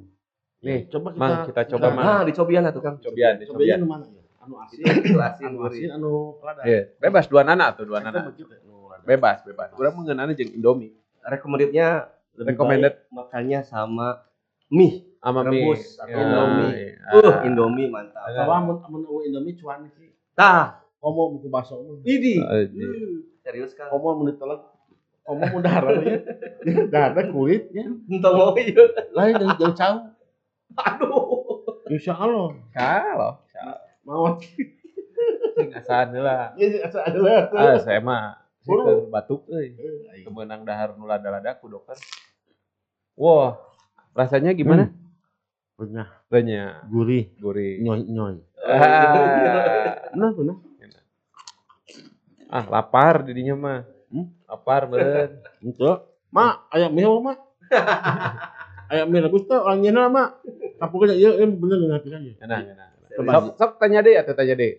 Nih, coba kita Mang, kita coba, Mang. Nah, di Cobian tuh kan. Cobian, coba cobian. mana anu asin Itu asin, anu asin anu lada Iya, bebas dua nana tuh dua nana. begitu, anu. Bebas, bebas. Kurang mengenalnya jeung Indomie. Recommended-nya lebih Recommended. baik makannya sama mie. Sama mie. Rebus atau Ya, Indomie. iya. Uh, Indomie mantap. Kalau amun amun eueuh Indomie cuan sih. Tah, Komo buku bakso mah. ini Oh, iya. serius kan? Komo mun ditelek. Komo mun darah ya. Darah kulitnya. Entah mau iya. Lain jauh jauh. Aduh. Insya Allah. Kalau Mau. sing asan lah. Ya asal ada lah. Ah, saya mah Buru. Batuk euy. Eh, Kemenang dahar nu lada-lada ku dokter. Wah, rasanya gimana? Renyah, Renyah, gurih, gurih. nyoy nyoy. Ah, Benar benar. ah lapar didinya mah. Hmm? Lapar beureun. Itu. Mak, ayam mie mak. ayam mie rebus tuh orang nyena mak. Kapuknya iya iya bener nggak kan. Enak, enak. Coba. Sok, sok tanya deh atau tanya deh.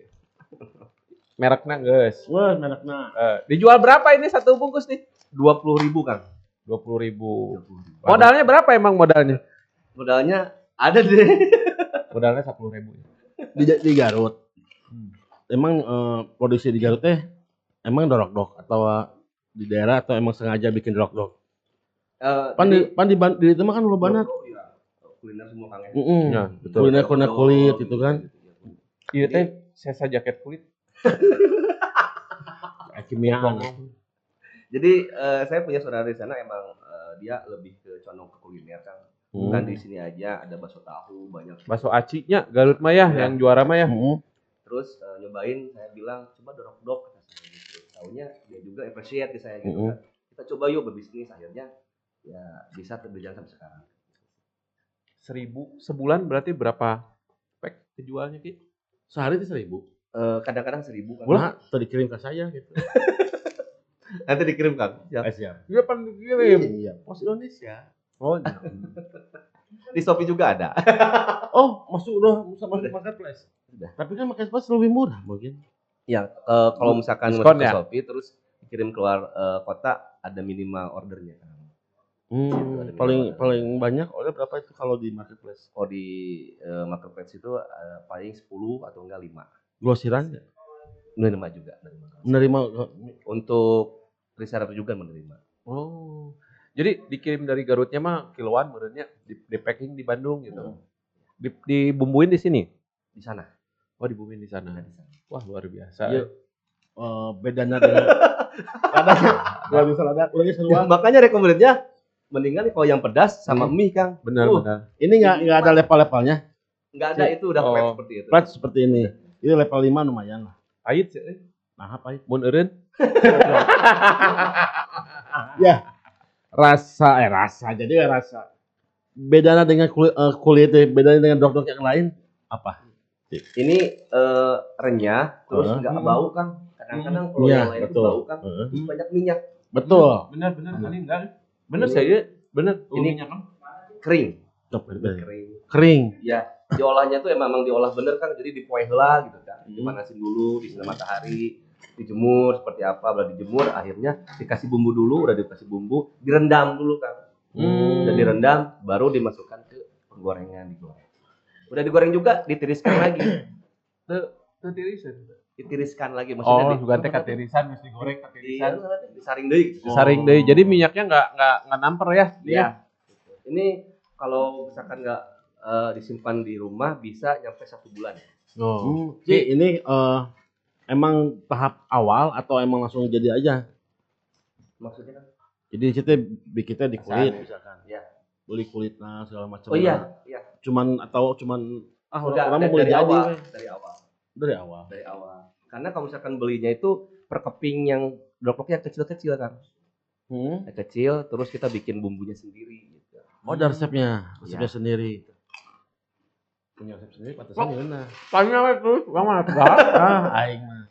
Mereknya guys. Wah, mereknya. Eh, dijual berapa ini satu bungkus nih? Dua puluh ribu kan? Dua puluh ribu. Modalnya berapa emang modalnya? Modalnya ada deh. Modalnya sepuluh ribu. Di, di Garut. Hmm. Emang eh, produksi di Garut teh emang dorok dok atau di daerah atau emang sengaja bikin dorok dok? Eh, Pan jadi- di pan di, Ban- di itu mah kan lu banget. Iya. Kuliner semua Kang ya. Mm Ya, betul. Kuliner kuliner kulit itu kan. Iya teh, saya jaket kulit. Kimiaan. Jadi eh, saya punya saudara di sana emang eh, dia lebih ke condong ke kuliner kan. Hmm. Bukan di sini aja ada bakso tahu banyak. Bakso acinya Garut mah ya, Ya. yang juara mah ya. Mm. Terus eh, nyobain saya bilang coba dorok dok kata saya gitu. Taunya dia juga appreciate ke saya gitu Mhm. kan. Kita coba yuk berbisnis akhirnya ya bisa berjalan sampai sekarang. Seribu sebulan berarti berapa pack kejualnya ki? Sehari itu seribu. Eh, kadang-kadang seribu kan. Nah, tadi dikirim ke saya gitu. Nanti dikirim kan. Ya. Eh, siap. Iya pan dikirim. Iya, Pos Indonesia. Oh, Di Shopee juga ada. Oh, masuk udah masuk masuk marketplace. Udah. Tapi kan marketplace lebih murah mungkin. Ya, eh, kalau misalkan Diskon masuk ke ya? Shopee terus dikirim keluar eh, kota ada minimal ordernya kan. Hmm, ada paling minimal. paling banyak order berapa itu kalau di marketplace? Oh di eh, marketplace itu eh, paling 10 atau enggak 5. Grosiran ya? Menerima juga, menerima. Menerima Untuk reseller juga menerima. Oh. Jadi dikirim dari Garutnya mah kiloan menurutnya di, di packing di Bandung gitu. Hmm. Di, dibumbuin di sini. Di sana. Oh, dibumbuin di sana. Di sana. Wah, luar biasa. Iya. eh, bedanya dengan ada kalau bisa ada udah Ya, seruan. makanya rekomendasinya mendingan kalau yang pedas sama Hmm. mie Kang. Benar, Uh, benar. Ini nggak nggak ada level-levelnya. Enggak ada itu udah Oh. flat seperti itu. Plat seperti ini. Ini level 5 lumayan lah. Ait sih. eh. Nah, apa itu? Mun eureun Rasa eh rasa jadi ya rasa. Bedanya dengan kulit eh, kulit eh, bedanya dengan dok-dok yang lain apa? Ini eh, renyah terus enggak Hmm. bau kan. Kadang-kadang kalau Iya, yang lain itu betul. bau kan. Heeh. Terus banyak minyak Betul. Benar, benar. Benar. Ini enggak. Benar Ini- saya. Benar. ini kering. Cok, betul. Kering. Kering. Ya, diolahnya tuh emang, emang diolah bener kan. Jadi dipoeh heula gitu kan. Hmm. Dimanasin dulu di sinar matahari, dijemur seperti apa, udah dijemur akhirnya dikasih bumbu dulu, udah dikasih bumbu, direndam dulu kan. Hmm. Udah direndam baru dimasukkan ke penggorengan digoreng. Udah digoreng juga ditiriskan lagi. Tirisan. Ditiriskan lagi maksudnya Oh, di- juga teh katirisan mesti digoreng Iya, katirisan. disaring deui gitu. Saring deui. Jadi minyaknya enggak enggak enggak namper ya. Iya. Ini kalau misalkan nggak eh, disimpan di rumah bisa nyampe satu bulan. Oh. Hmm, Ci, ini eh, emang tahap awal atau emang langsung jadi aja? Maksudnya kan? Jadi kita bikinnya di kulit misalkan. Iya. Beli kulitnya segala macam. Oh iya, iya. Cuman atau cuman ah orang, Udah orang dari, dari jadi awal, dari awal, dari awal. dari awal. Karena kalau misalkan belinya itu per keping yang yang kecil-kecil kan. Hmm. Yang kecil terus kita bikin bumbunya sendiri gitu. Oh, ada resepnya, resepnya Iya. sendiri. Punya resep sendiri, pantesan Oh. yeuna. Tanya terus, bang mah. Ah, aing mah.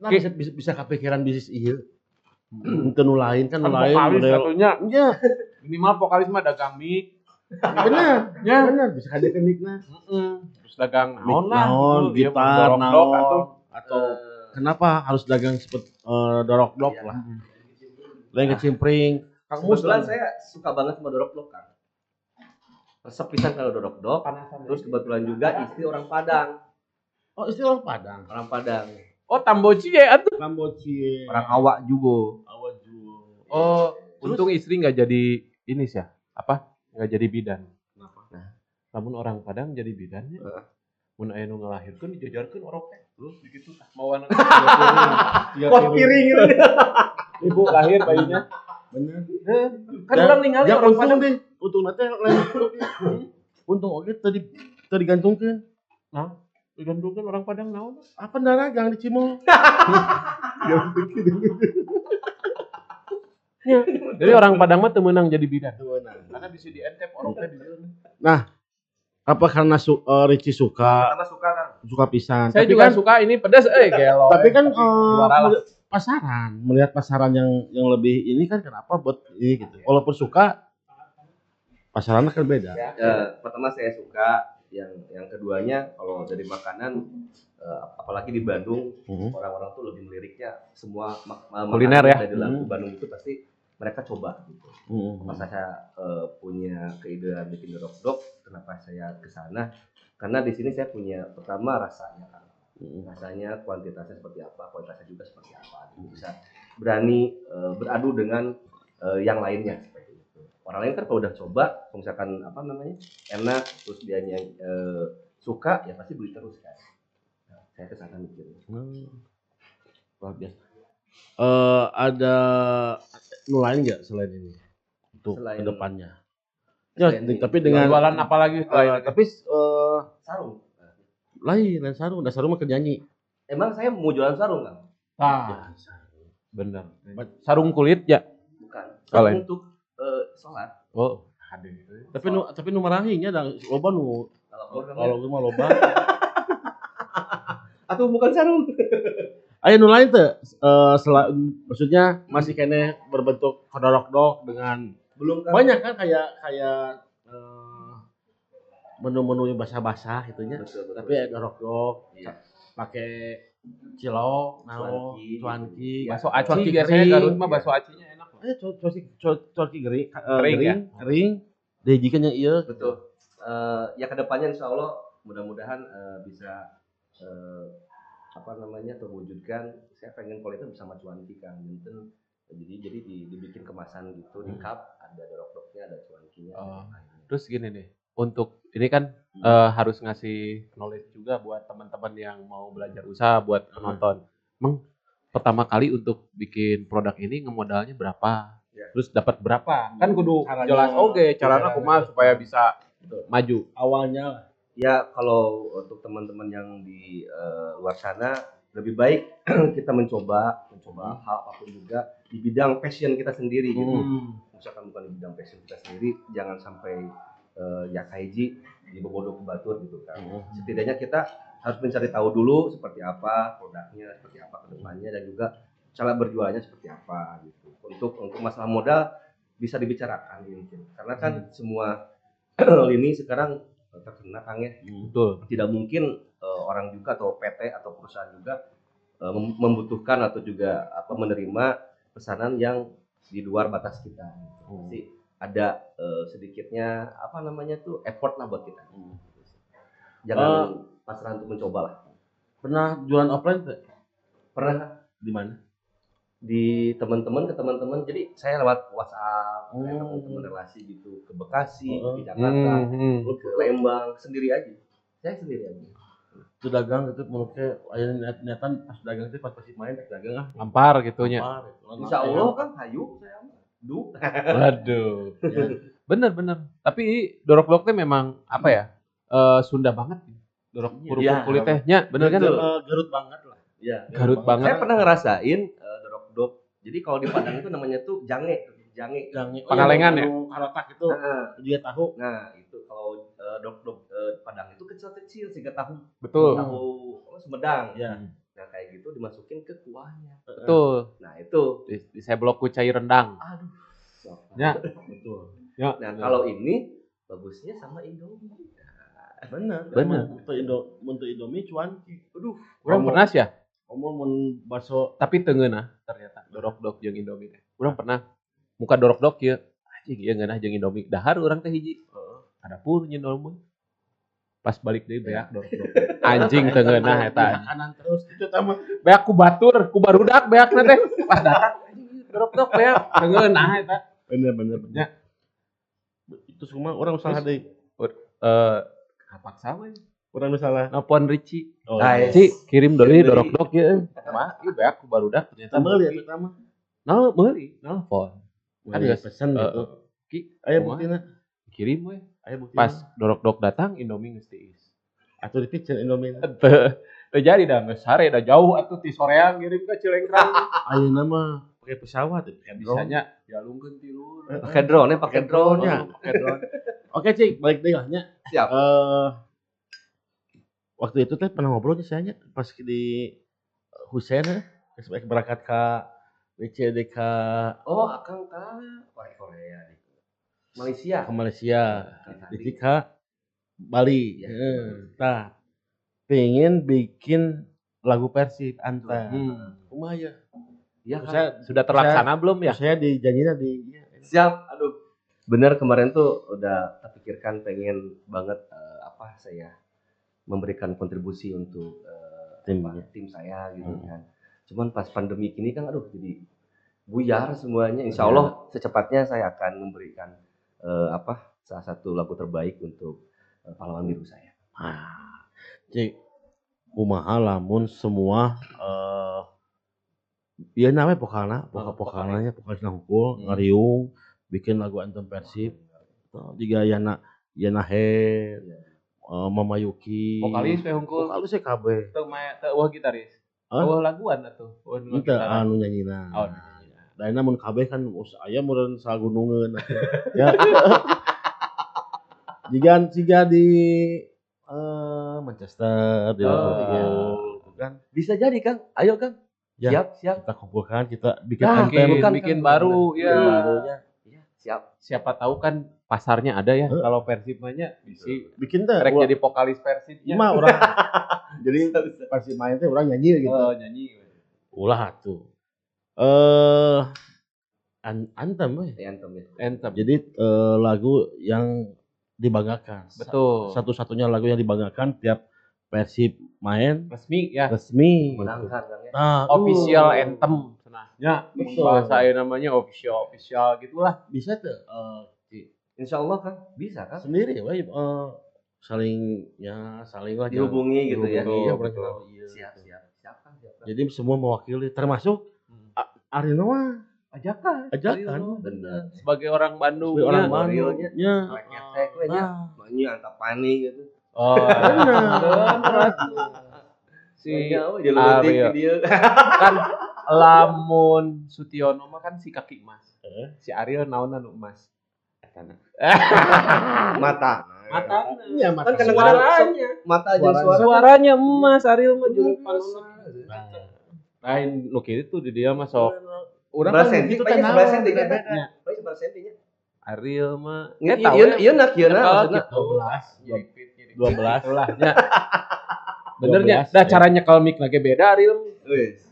Nah, bisa, bisa, bisa kepikiran bisnis iya. Itu nu lain kan, nu Kan lain vokalis model. satunya. Iya, Minimal vokalis mah dagang mie. benar. Ya. Benar, bisa ada kenikna. Heeh. Terus dagang naon lah. Naon, gitar, dorok-dorok naon. atuh. Atau Eh, kenapa harus dagang seperti dorok-dok Iya. lah. Lain kecimpring. Kang Mus kebetulan saya suka banget sama dorok-dok kan. Resep pisan kalau dorok-dok. Panasan. Terus kebetulan juga istri orang Padang. Oh, istri orang Padang. Orang Padang. Oh, tamboci ya atuh. Kamboci. Orang awak juga. Awaju. Oh, Terus? untung istri nggak jadi ini sih ya. Apa? Nggak jadi bidan. Nah. Namun orang Padang jadi bidannya. Heeh. Mun aya nu ngelahirkeun dijajarkeun orok teh. Terus begitu tah mau anak Wah piring gitu. ibu lahir bayinya. Bener. Kan orang ningali ya, orang Padang. deh. Untung nanti lain untung. Untung oke tadi tadi gantungkan. Digantungkeun orang Padang naon? Apa daragang di Cimol? Jadi orang Padang mah teu meunang jadi bidan. Karena bisa dientep orok teh di Apa karena su, eh, Ricci suka Pertama suka kan. suka pisan. Saya tapi juga kan, suka ini pedas eh gelo. tapi kan lah. meli- pasaran melihat pasaran yang yang lebih ini kan kenapa buat ini gitu. Walaupun suka pasarannya kan beda. Eh, pertama saya suka. Yang yang keduanya kalau dari makanan eh, apalagi di Bandung Mhm. orang-orang tuh lebih meliriknya semua mak- Kuliner ya. lagu Hmm. Bandung itu pasti mereka coba gitu. Mhm. Masa saya eh, punya keidean bikin dorok-dok, kenapa saya ke sana? Karena di sini saya punya pertama rasanya kan. Mhm. Rasanya kuantitasnya seperti apa, kualitasnya juga seperti apa. Gitu. Bisa berani eh, beradu dengan eh, yang lainnya seperti itu. Orang lain kan kalau udah coba, misalkan apa namanya enak, terus dia eh, suka, ya pasti beli terus kan. Nah, saya ke sana mikirnya. Hmm. Luar biasa. Eh ada nu lain nggak selain ini untuk Selain- ke depannya? Ya, Selain tapi dengan jualan apa lagi eh, selain tapi eh, Sarung. lain lain sarung, udah sarung mah nyanyi. Emang saya mau jualan sarung kan? Ah, bener. Sarung kulit ya. Bukan. Sarung untuk eh, sholat. Oh, hadir. Tapi nu tapi nu marahinya ada loba nu Kalau kalau gue mah loba. atau bukan sarung. Aya nu lain teh eh sela- maksudnya masih kene berbentuk kodorok dok dengan Belum kan? banyak kan kayak kayak eh, menu-menu yang basah-basah gitunya. Betul, betul. Tapi ya dorok dok Iya. pakai cilok, naon, Cuanki. cuanki, Bakso aci biasanya kering. Garut mah bakso acinya enak. Eh, cu- cuanki cu- cuanki kering, eh, Kering, kering, ya? kering. Dijikan yang iya. Betul. Eh, ya ke depannya insya Allah mudah-mudahan eh, bisa eh, apa namanya terwujudkan. Saya pengen kalau itu bersama cuanki kan, Enten. Jadi jadi di- dibikin kemasan gitu di Hmm. cup ada dorok-doroknya ada cuankinya. Oh. Terus gini nih, untuk ini kan eh, harus ngasih knowledge juga buat teman-teman yang mau belajar usaha buat penonton. Emang pertama kali untuk bikin produk ini ngemodalnya berapa? Ya. Terus dapat berapa? Kan kudu Caranya- jelas oke caranya caranya- kumaha supaya bisa maju. Awalnya lah. Ya kalau untuk teman-teman yang di eh, luar sana lebih baik kita mencoba mencoba hal apa pun juga di bidang passion kita sendiri gitu. Hmm. Misalkan bukan di bidang passion kita sendiri, jangan sampai eh, ya kaiji di bobodo ke batur gitu kan. Hmm. Setidaknya kita harus mencari tahu dulu seperti apa produknya, seperti apa ke depannya dan juga cara berjualannya seperti apa gitu. Untuk untuk masalah modal bisa dibicarakan mungkin karena kan semua lini sekarang terkena Kang ya Betul. tidak mungkin eh, orang juga atau PT atau perusahaan juga eh, mem- membutuhkan atau juga apa menerima pesanan yang di luar batas kita. Pasti ada eh, sedikitnya apa namanya tuh effort lah buat kita. Jangan pasrah untuk mencoba lah. Pernah jualan offline tuh? Pernah Di mana? di teman-teman ke teman-teman jadi saya lewat WhatsApp Oh. kayak teman-teman relasi gitu ke Bekasi, Oh. ke Jakarta, Hmm, hmm. ke Lembang sendiri aja. Saya sendiri aja. Itu dagang itu menurutnya aya niat niatan pas dagang itu pas masih main pas dagang ah. Gitunya. Apa, gitu. Insya Allah kan hayu saya mah. Du. Waduh. Ya. Bener bener. Tapi dorok dorok teh memang apa ya? eh, Sunda banget. Dorok Iya. kerupuk kulitnya, bener kan? Eh, Garut banget lah. Ya. Garut Saya banget. pernah ngerasain uh, dorok Jadi kalau di Padang itu namanya tuh jange, jange. Yang Pangalengan ya? Karotak itu Nah, juga tahu. nah itu kalau eh, dok-dok eh, Padang itu kecil-kecil sehingga tahu Betul. tahu apa, Sumedang. Ya. Nah kayak gitu dimasukin ke kuahnya. Betul. Nah itu, Di, di seblok ku cair rendang. aduh. Ya. Betul. Ya. Nah kalau ini bagusnya sama Indomie. Benar. Bener. Untuk Indo untuk Indomie cuan. Aduh. Urang Ngomong- pernah sih ya, Ngomong mun baso tapi tengeunah ternyata dorok dok jeung Indomie teh. Urang pernah muka dorok dok kieu. Anjing ieu ngeunah jeung Indomie. Dahar urang teh hiji. Ada pun Indomie. Pas balik deui beak dorok dok. Anjing tengeunah eta. kanan terus itu sama Beak ku batur, ku barudak beak teh. Pas datang anjing dorok dok beak tengeunah eta. bener bener bener. Ya. Itu semua orang usaha deh. Eh kapak sama Orang misalnya. Nelpon Ricci. Oh, Nice. Ci, kirim dulu dorok deui. dok ya. Mah, ieu beak ku barudak ternyata. Ya pertama. Nah, meuli, nelpon. Kan Ada geus, pesan Eh, gitu. Ki, Ayo kumaha? buktinya. kirim we. Ayo buktinya. Pas dorok dok datang Indomie geus tiis. Atau di picture Indomie. Teu teu jadi dah geus sare dah jauh atuh ti soreang ngirim ke Cilengkrang. Ayo nama pakai pesawat ya. Bisanya dialungkeun ti luhur. Pakai drone ya, pakai drone. drone-nya. Pakai drone. Oke cik, balik deh nya. Siap. Eh, waktu itu teh pernah ngobrolnya saya nya pas di Husein ya, pas berangkat ke WCDK Oh, akang ka Korea. Korea. Malaysia. ke Malaysia, di ke Bali. Ya. Heeh. Nah, pengen bikin lagu Persib Anta. Hmm. Ya? Iya kan? Saya sudah terlaksana belum ya? Saya dijanjinya di iya, Siap. Aduh. Bener kemarin tuh udah terpikirkan pengen banget eh, apa saya memberikan kontribusi untuk eh, Tim, apa, ya. tim saya gitu Hmm. kan. Cuman pas pandemi ini kan aduh jadi buyar semuanya. Insya Iya. Allah secepatnya saya akan memberikan eh, apa salah satu lagu terbaik untuk eh, pahlawan biru saya. Ah, cik, kumaha lamun semua eh Iya namanya pokalna, pokal pokalnya pokal hukul, Hmm. ngariung, bikin lagu anthem Persib. Tuh, Juga Yana Yana He, Iya. eh, Mama Yuki. Vokalis we hungkul. Vokalis kabeh. Teu eueuh gitaris. Hah? Eueuh laguan atuh. Ente gitaran. anu nyanyina. Oh, Da mun kabeh kan us aya meureun sagunungeun atuh. Ya. Jika jika di eh, Manchester di Oh, Liverpool, kan Bisa jadi Kang. Ayo Kang. Ya. Siap, siap. kita kumpulkan kita bikin Nah, anthem bikin, bukan, bikin kan, baru bikin ya. barunya. Iya, siap. Siapa tahu kan pasarnya ada ya. Heeh. Kalau Persib banyak bisi bikin teh rek ulah- jadi vokalis Persibnya. Ima orang jadi pas main teh orang nyanyi gitu Oh, nyanyi. ulah tuh eh an antem we. Ya, antem ya. Anthem. jadi eh, lagu yang dibanggakan Betul. satu-satunya lagu yang dibanggakan tiap Persib main Resmi ya. resmi Menangkan Kang ya. nah Official uh, anthem. Senahnya Betul. bahasa ayeuna namanya official official gitulah. bisa tuh eh, Ci, Insya Allah Kang. Bisa Kang. sendiri we eh, saling ya saling lah Dihubungi gitu ya. betul. kenal, iya. Siap, siap. Siap Kang, siap jadi semua mewakili termasuk A- Arino mah Ajakan. ajakan Bener. Sebagai orang Bandung. Sebagai orang ya. Bandung ya Ngetek we nya. Nah, Banyak antapani gitu. Oh, Bener. si Ariel. ke dia. kan lamun Sutiono mah kan si kaki emas. Eh. Si Ariel naon anu emas. Mata. Mata. iya mata Kan Suaranya. mata aja Suara- suara. Suaranya emas Ariel mah Bener, panonna. Nah, Lain nu kitu di dia mah sok. Urang kan senti, gitu teh naon, senti kan? beda-beda. Paling sebelas sentinya. Ariel mah Iya, Eta iya, we. iya nak, iya nak. Kalau maksudna. gitu. 12 12 lah nya. Benernya, 12, dah ya. cara nyekel mic lagi beda Ariel. Wis.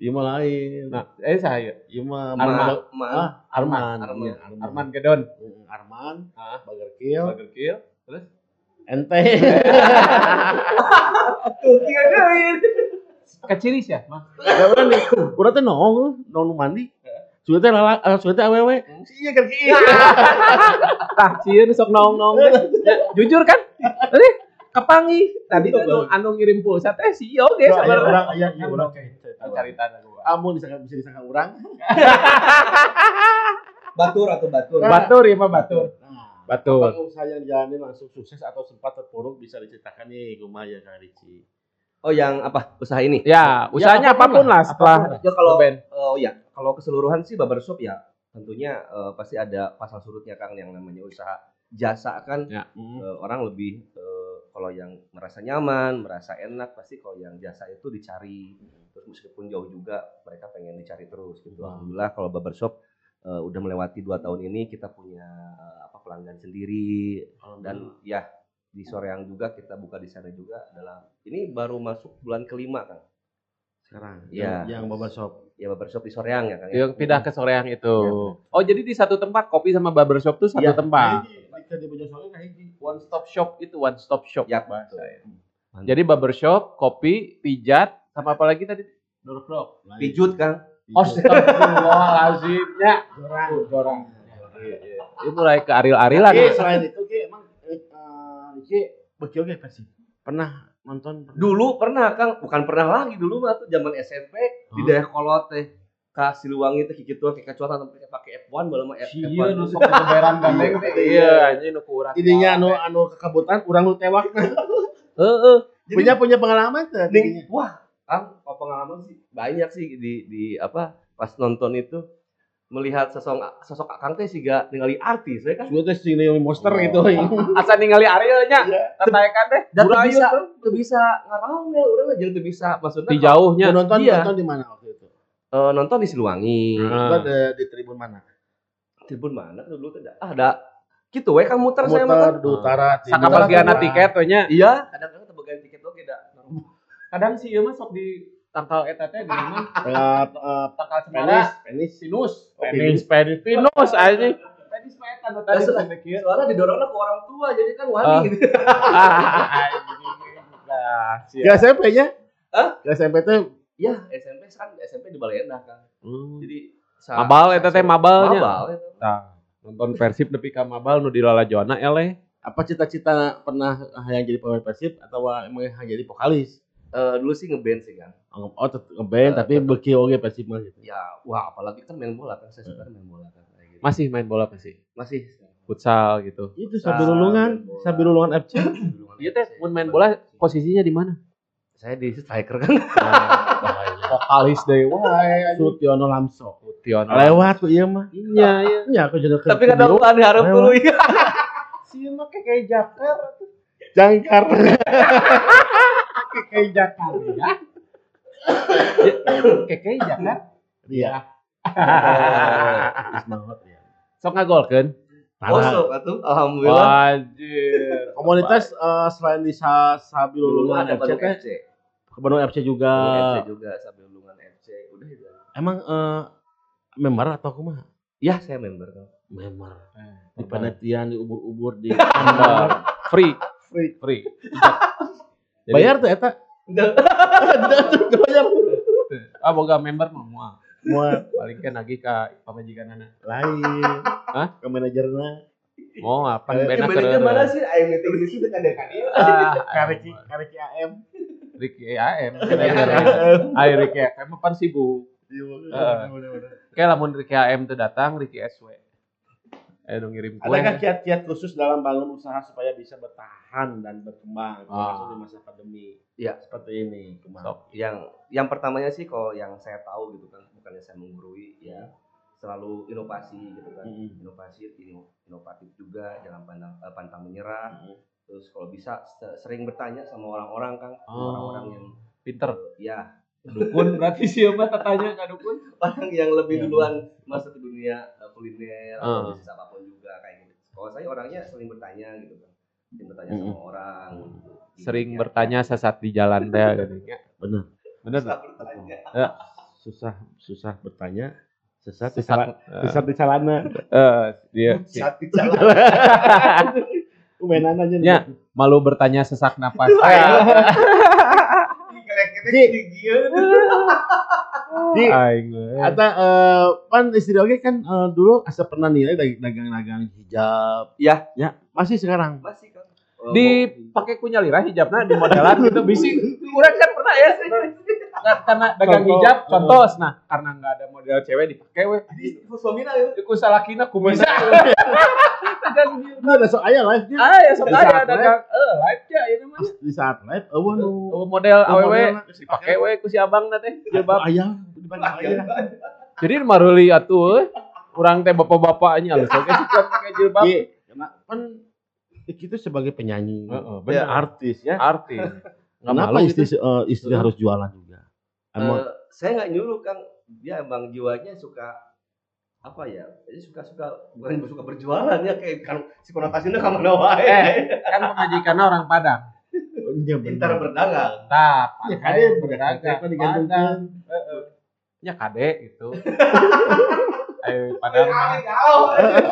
Iya mah lain. Nah, eh saya Iya mah Arman. Ma- Ma- ah, Arman. Arman. Arman. Arman Gedon. Arman, Ah, Bager Kill, Bager Kill. Terus ente. Tuh, tiga kali. keciris ya, Mas. Ya udah nih, urang teh nong, nong nu mandi. Sudah teh lala, eh, sudah teh awewe. Iya kan kieu. Tah, sieun sok nong-nong. Ya, jujur kan? Tadi kepangi. Tadi anu- anu ngirim pulsa teh si oge Aya sabar. urang aya iya urang cari tanah gua. Amun disangka bisa disangka urang. Batur atau batur. Batur ya mah batur. Nah, Batur. apakah usaha yang dijalani langsung sukses atau sempat terpuruk bisa diceritakan nih kumaha ya Kang Ricci. Oh yang apa? Usaha ini? Ya, usahanya apa pun apa pun lah setelah apa pun lah. Ya kalau oh ya, kalau keseluruhan sih barbershop ya tentunya eh, pasti ada pasal surutnya Kang yang namanya usaha jasa kan Ya. eh, orang lebih eh, kalau yang merasa nyaman, merasa enak pasti kalau yang jasa itu dicari. Terus meskipun jauh juga mereka pengen dicari terus gitu. Wow. Alhamdulillah kalau barbershop eh, udah melewati dua tahun ini kita punya eh, apa pelanggan sendiri dan ya di Soreang juga kita buka di sana juga adalah ini baru masuk bulan kelima kan sekarang Iya. yang, yang barbershop ya barbershop di Soreang ya kan ya? Yang pindah ke soreang itu. Iya, Oh, jadi di satu tempat kopi sama barbershop tuh satu Iya. tempat. Di One stop shop itu one stop shop Ya, bahasa betul. ya. Jadi barbershop, kopi, pijat, sama apa lagi tadi? dorok pijut kan Astagfirullahaladzim. Ya. dorang Dorong. Ini mulai ke aril-arilan. Ya. selain itu Ki Ki beki oge versi pernah nonton? Pernah? dulu pernah Kang. Bukan pernah lagi dulu mah tuh zaman SMP di daerah kolot teh. Ka Siliwangi teh kikitu kayak kacuatan sampai pakai F1 baru mah F- Iya, F1 nusuk di keberan gandeng teh. Iya, anjing nu kurang. Didinya anu anu kekabutan urang lu tewak. Heeh. punya punya pengalaman Ning, wah Kang pengalaman sih? Banyak sih di di apa pas nonton itu melihat sosok sosok Kang teh siga ningali artis ya kan Gue tuh sing Leo Monster Oh. gitu. Asa ningali Arielnya. Tataekan teh. dan tuh bisa tuh. bisa ngarang ya urang aja tuh bisa maksudnya Di jauhnya. Nonton Iya. nonton di mana waktu itu? eh, nonton di Siliwangi Heeh. Gua di, di tribun mana? tribun mana dulu tuh ah, ada gitu we kan muter saya Muter mah di utara, timur. Sakabagiana Utara. tiket we nya. iya kadang-kadang tebagan tiket oke dah Kadang sih ieu mah sok di tangkal eta teh di mana? Eh, eh, Tangkal penis, Cemara. penis. Sinus. Penis, penis, pinus anjing. Penis mah eta nu tadi sampai kieu. soalnya didorongnya ke orang tua jadi kan wani Ah. gitu Nah, Gak SMP-nya? Hah? SMP tuh. ya SMP kan SMP di Balai Endah kan jadi sa- Mabal eta teh mabalnya. mabal eta. Tah, nonton Persib nepi ka Mabal nu di Lalajona eleh. Apa cita-cita pernah yang jadi pemain Persib atau emang yang jadi vokalis? Eh, dulu sih ngeband sih kan Oh, oh ngeband Eh, tapi beki oge Persib mah gitu. ya wah apalagi kan main bola kan saya suka main bola kan kayak gitu. Masih main bola pasti. masih Futsal gitu. Itu Sabirulungan, Sabirulungan FC. Iya teh, mun main bola posisinya di mana? saya di striker kan Vokalis deui wae. Sutiono Lamso. Tion. Lewat tuh iya mah. Iya, iya. Iya aku jadi tapi kadang ada harap dulu ya Si mah kayak jakar. Jangkar. kayak jakar ya. Keke jangan. Iya. Semangat ya. Sok ngagolkeun. Kosong atuh alhamdulillah Wajir. Komunitas eh, selain di Sa- dulu Sabirulungan ada FC Bandung FC ke Bandung FC juga. Bandung FC juga sambil Lulungan FC udah itu Emang eh, member atau kumaha? ya saya member kan Member. Eh, Di panitian, di ubur-ubur, di Member. Free. Free. Free. Jadi- Bayar tuh eta. Ah, boga member mah. Mau Paling kan lagi ka pamajikanana. lain. Hah? Ke manajerna. Oh, apa Eh, bena manajer mana sih ayo meeting di situ kan dekan ieu Ah, Kareci, kareci AM. Ricky AM. Ayo Ricky AM pan sibuk. Kayak lamun Ricky AM tuh datang, Ricky SW. Ayo dong ngirim kue. Adakah kiat-kiat khusus dalam bangun usaha supaya bisa bertahan dan berkembang Ah. termasuk di masa pandemi? Iya. seperti ini. Sok. yang yang pertamanya sih kalau yang saya tahu gitu kan bukannya saya menggurui ya selalu inovasi gitu kan Mm-mm. inovasi ino- inovatif juga jangan pandang eh, pantang menyerah Mm-mm. terus kalau bisa se- sering bertanya sama orang-orang kan Oh. orang-orang yang Pinter. ya Dukun berarti siapa tanya ka dukun? orang yang lebih Ya. duluan masuk ke dunia eh, kuliner Ah. atau bisnis gitu kalau saya orangnya sering bertanya gitu kan sering bertanya sama orang Sering Iya. bertanya sesat di jalan teh gitu. Benar. Bener. Susah bertanya. Susah susah bertanya. Sesat, di Sesat. cala- sesat di celana. Eh, dia Saat di jalan. Mainan aja. Ya. malu bertanya sesak napas. Ji. Ji, Aing. we. Ata eh, pan istri oge kan eh, dulu asa pernah nilai dag- dagang-dagang hijab. Ya. Ya, masih sekarang. Masih kan. Dipakai kunyalira hijabna di modelan gitu bisi. Urang kan pernah ya sih. Ka- karena dagang hijab contoh. Nah karena nggak ada model cewek dipakai we Itu suamina ya. ku salakina dagang jilbab Nah, ada so aya live nya. ah ya sok aya dagang. eh live ya ini mah Di saat live eueuh nu. Oh, model geus dipakai we ku si abang teh jilbab. aya jadi maruli atuh urang teh bapak-bapaknya alus oke suka pakai jilbab. Iya, karena kan kita sebagai penyanyi, Heeh, ya, benar. artis ya. artis. Kenapa istri eh, istri harus jualan juga? Emang Eh, saya nggak nyuruh Kang, dia emang jiwanya suka apa ya? Jadi suka-suka bukan suka berjualan ya kayak kan si konotasinya ka mana wae. Eh. kan pemajikannya orang Padang iya Pintar berdagang. tah Ya, pandai kade berdagang Padang nya kade gitu eh Padang mah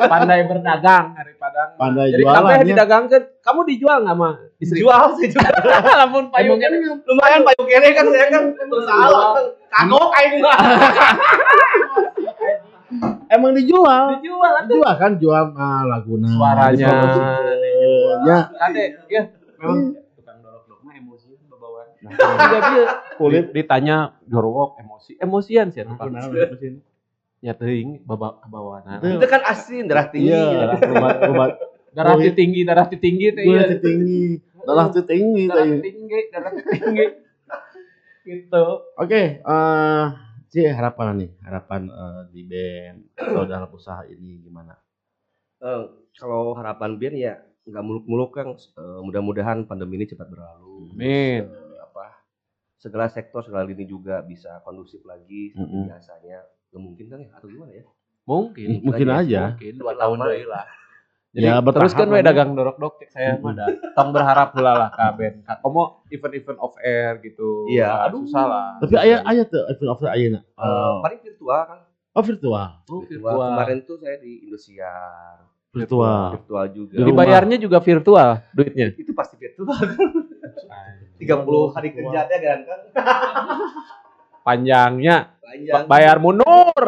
pandai berdagang hari Padang mah. Pandai jadi jualan, kabeh ya. didagangkeun kamu dijual nggak mah istri Jual sih jual. lamun payung kan Lumayan payu kene kan saya kan salah. Kagok aing mah. Emang dijual. dijual. Dijual kan jual ah, laguna. suaranya. Ya, kade ya memang tukang dorok-dorok mah emosi Nah, juga dia kulit ditanya jorok emosi emosian sih Pak. Nah, nah, mesin. nya teuing baba kabawana Itu. Kan asin darah tinggi. Iya, obat darah tinggi darah tinggi teh gula iya tinggi. Darah tinggi darah tinggi darah tinggi gitu Oke, eh sih harapan nih, harapan eh, di band atau dalam usaha ini gimana? Eh, kalau harapan Ben ya nggak muluk-muluk Kang. Eh, mudah-mudahan pandemi ini cepat berlalu. Amin. Apa segala sektor segala lini juga bisa kondusif lagi seperti Mm-mm. biasanya. Nggak mungkin kan ya atau gimana ya? mungkin Mungkin aja. mungkin dua tahun deui lah jadi Ya, terus kan we dagang dorok-dok cek saya mah da tong berharap heula lah ka Ka- komo event-event off air gitu Iya, aduh. susah lah Tapi ayah ayah tuh event of ayah Eh, paling virtual kan. oh virtual, Oh, Virtual. virtual. Kemarin tuh saya di Indosiar. virtual. Virtual juga. jadi bayarnya juga virtual duitnya itu pasti virtual. 30 hari kerja teh kan. Panjangnya Panjang. bayar mundur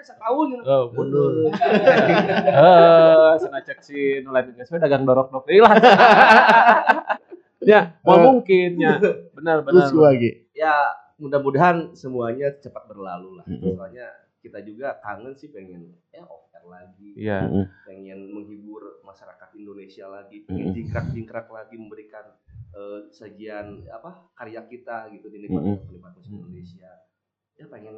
setahun. oh, mundur eh sana cek si nulain geus dagang dorok-dok deui lah ya mau Eh. mungkin ya benar benar Terus lagi. Ya mudah-mudahan semuanya cepat berlalu lah. Soalnya kita juga kangen sih pengen ya off air lagi. iya Mm-mm. pengen menghibur masyarakat Indonesia lagi, pengen Mm-mm. jingkrak-jingkrak lagi memberikan eh, sajian apa karya kita gitu di Mm-mm. penikmat penikmat musik Mm. Indonesia. Ya pengen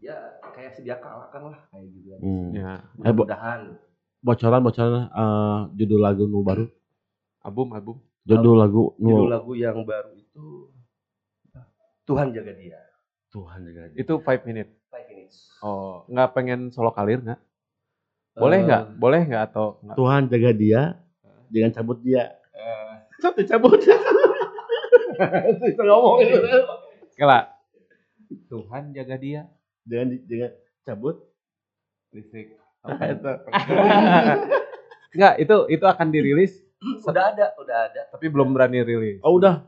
ya kayak sedia kala kan lah kayak gitu kan. Hmm. ya Eh, Bo- Mudah-mudahan Bocoran bocoran eh, judul lagu nu baru, album album judul lagu judul nu lagu yang baru itu Tuhan jaga dia. Tuhan jaga dia. itu five minute Five minutes. oh nggak pengen solo kalir nggak boleh Eh, nggak boleh nggak atau nggak Tuhan jaga dia, jangan cabut dia. Eh. Cabut cabut. Itu ngomong Kela. Tuhan jaga dia Jangan di- jangan cabut. listrik Itu. Enggak, itu itu akan dirilis Udah ada, udah ada. tapi belum berani rilis. Oh udah.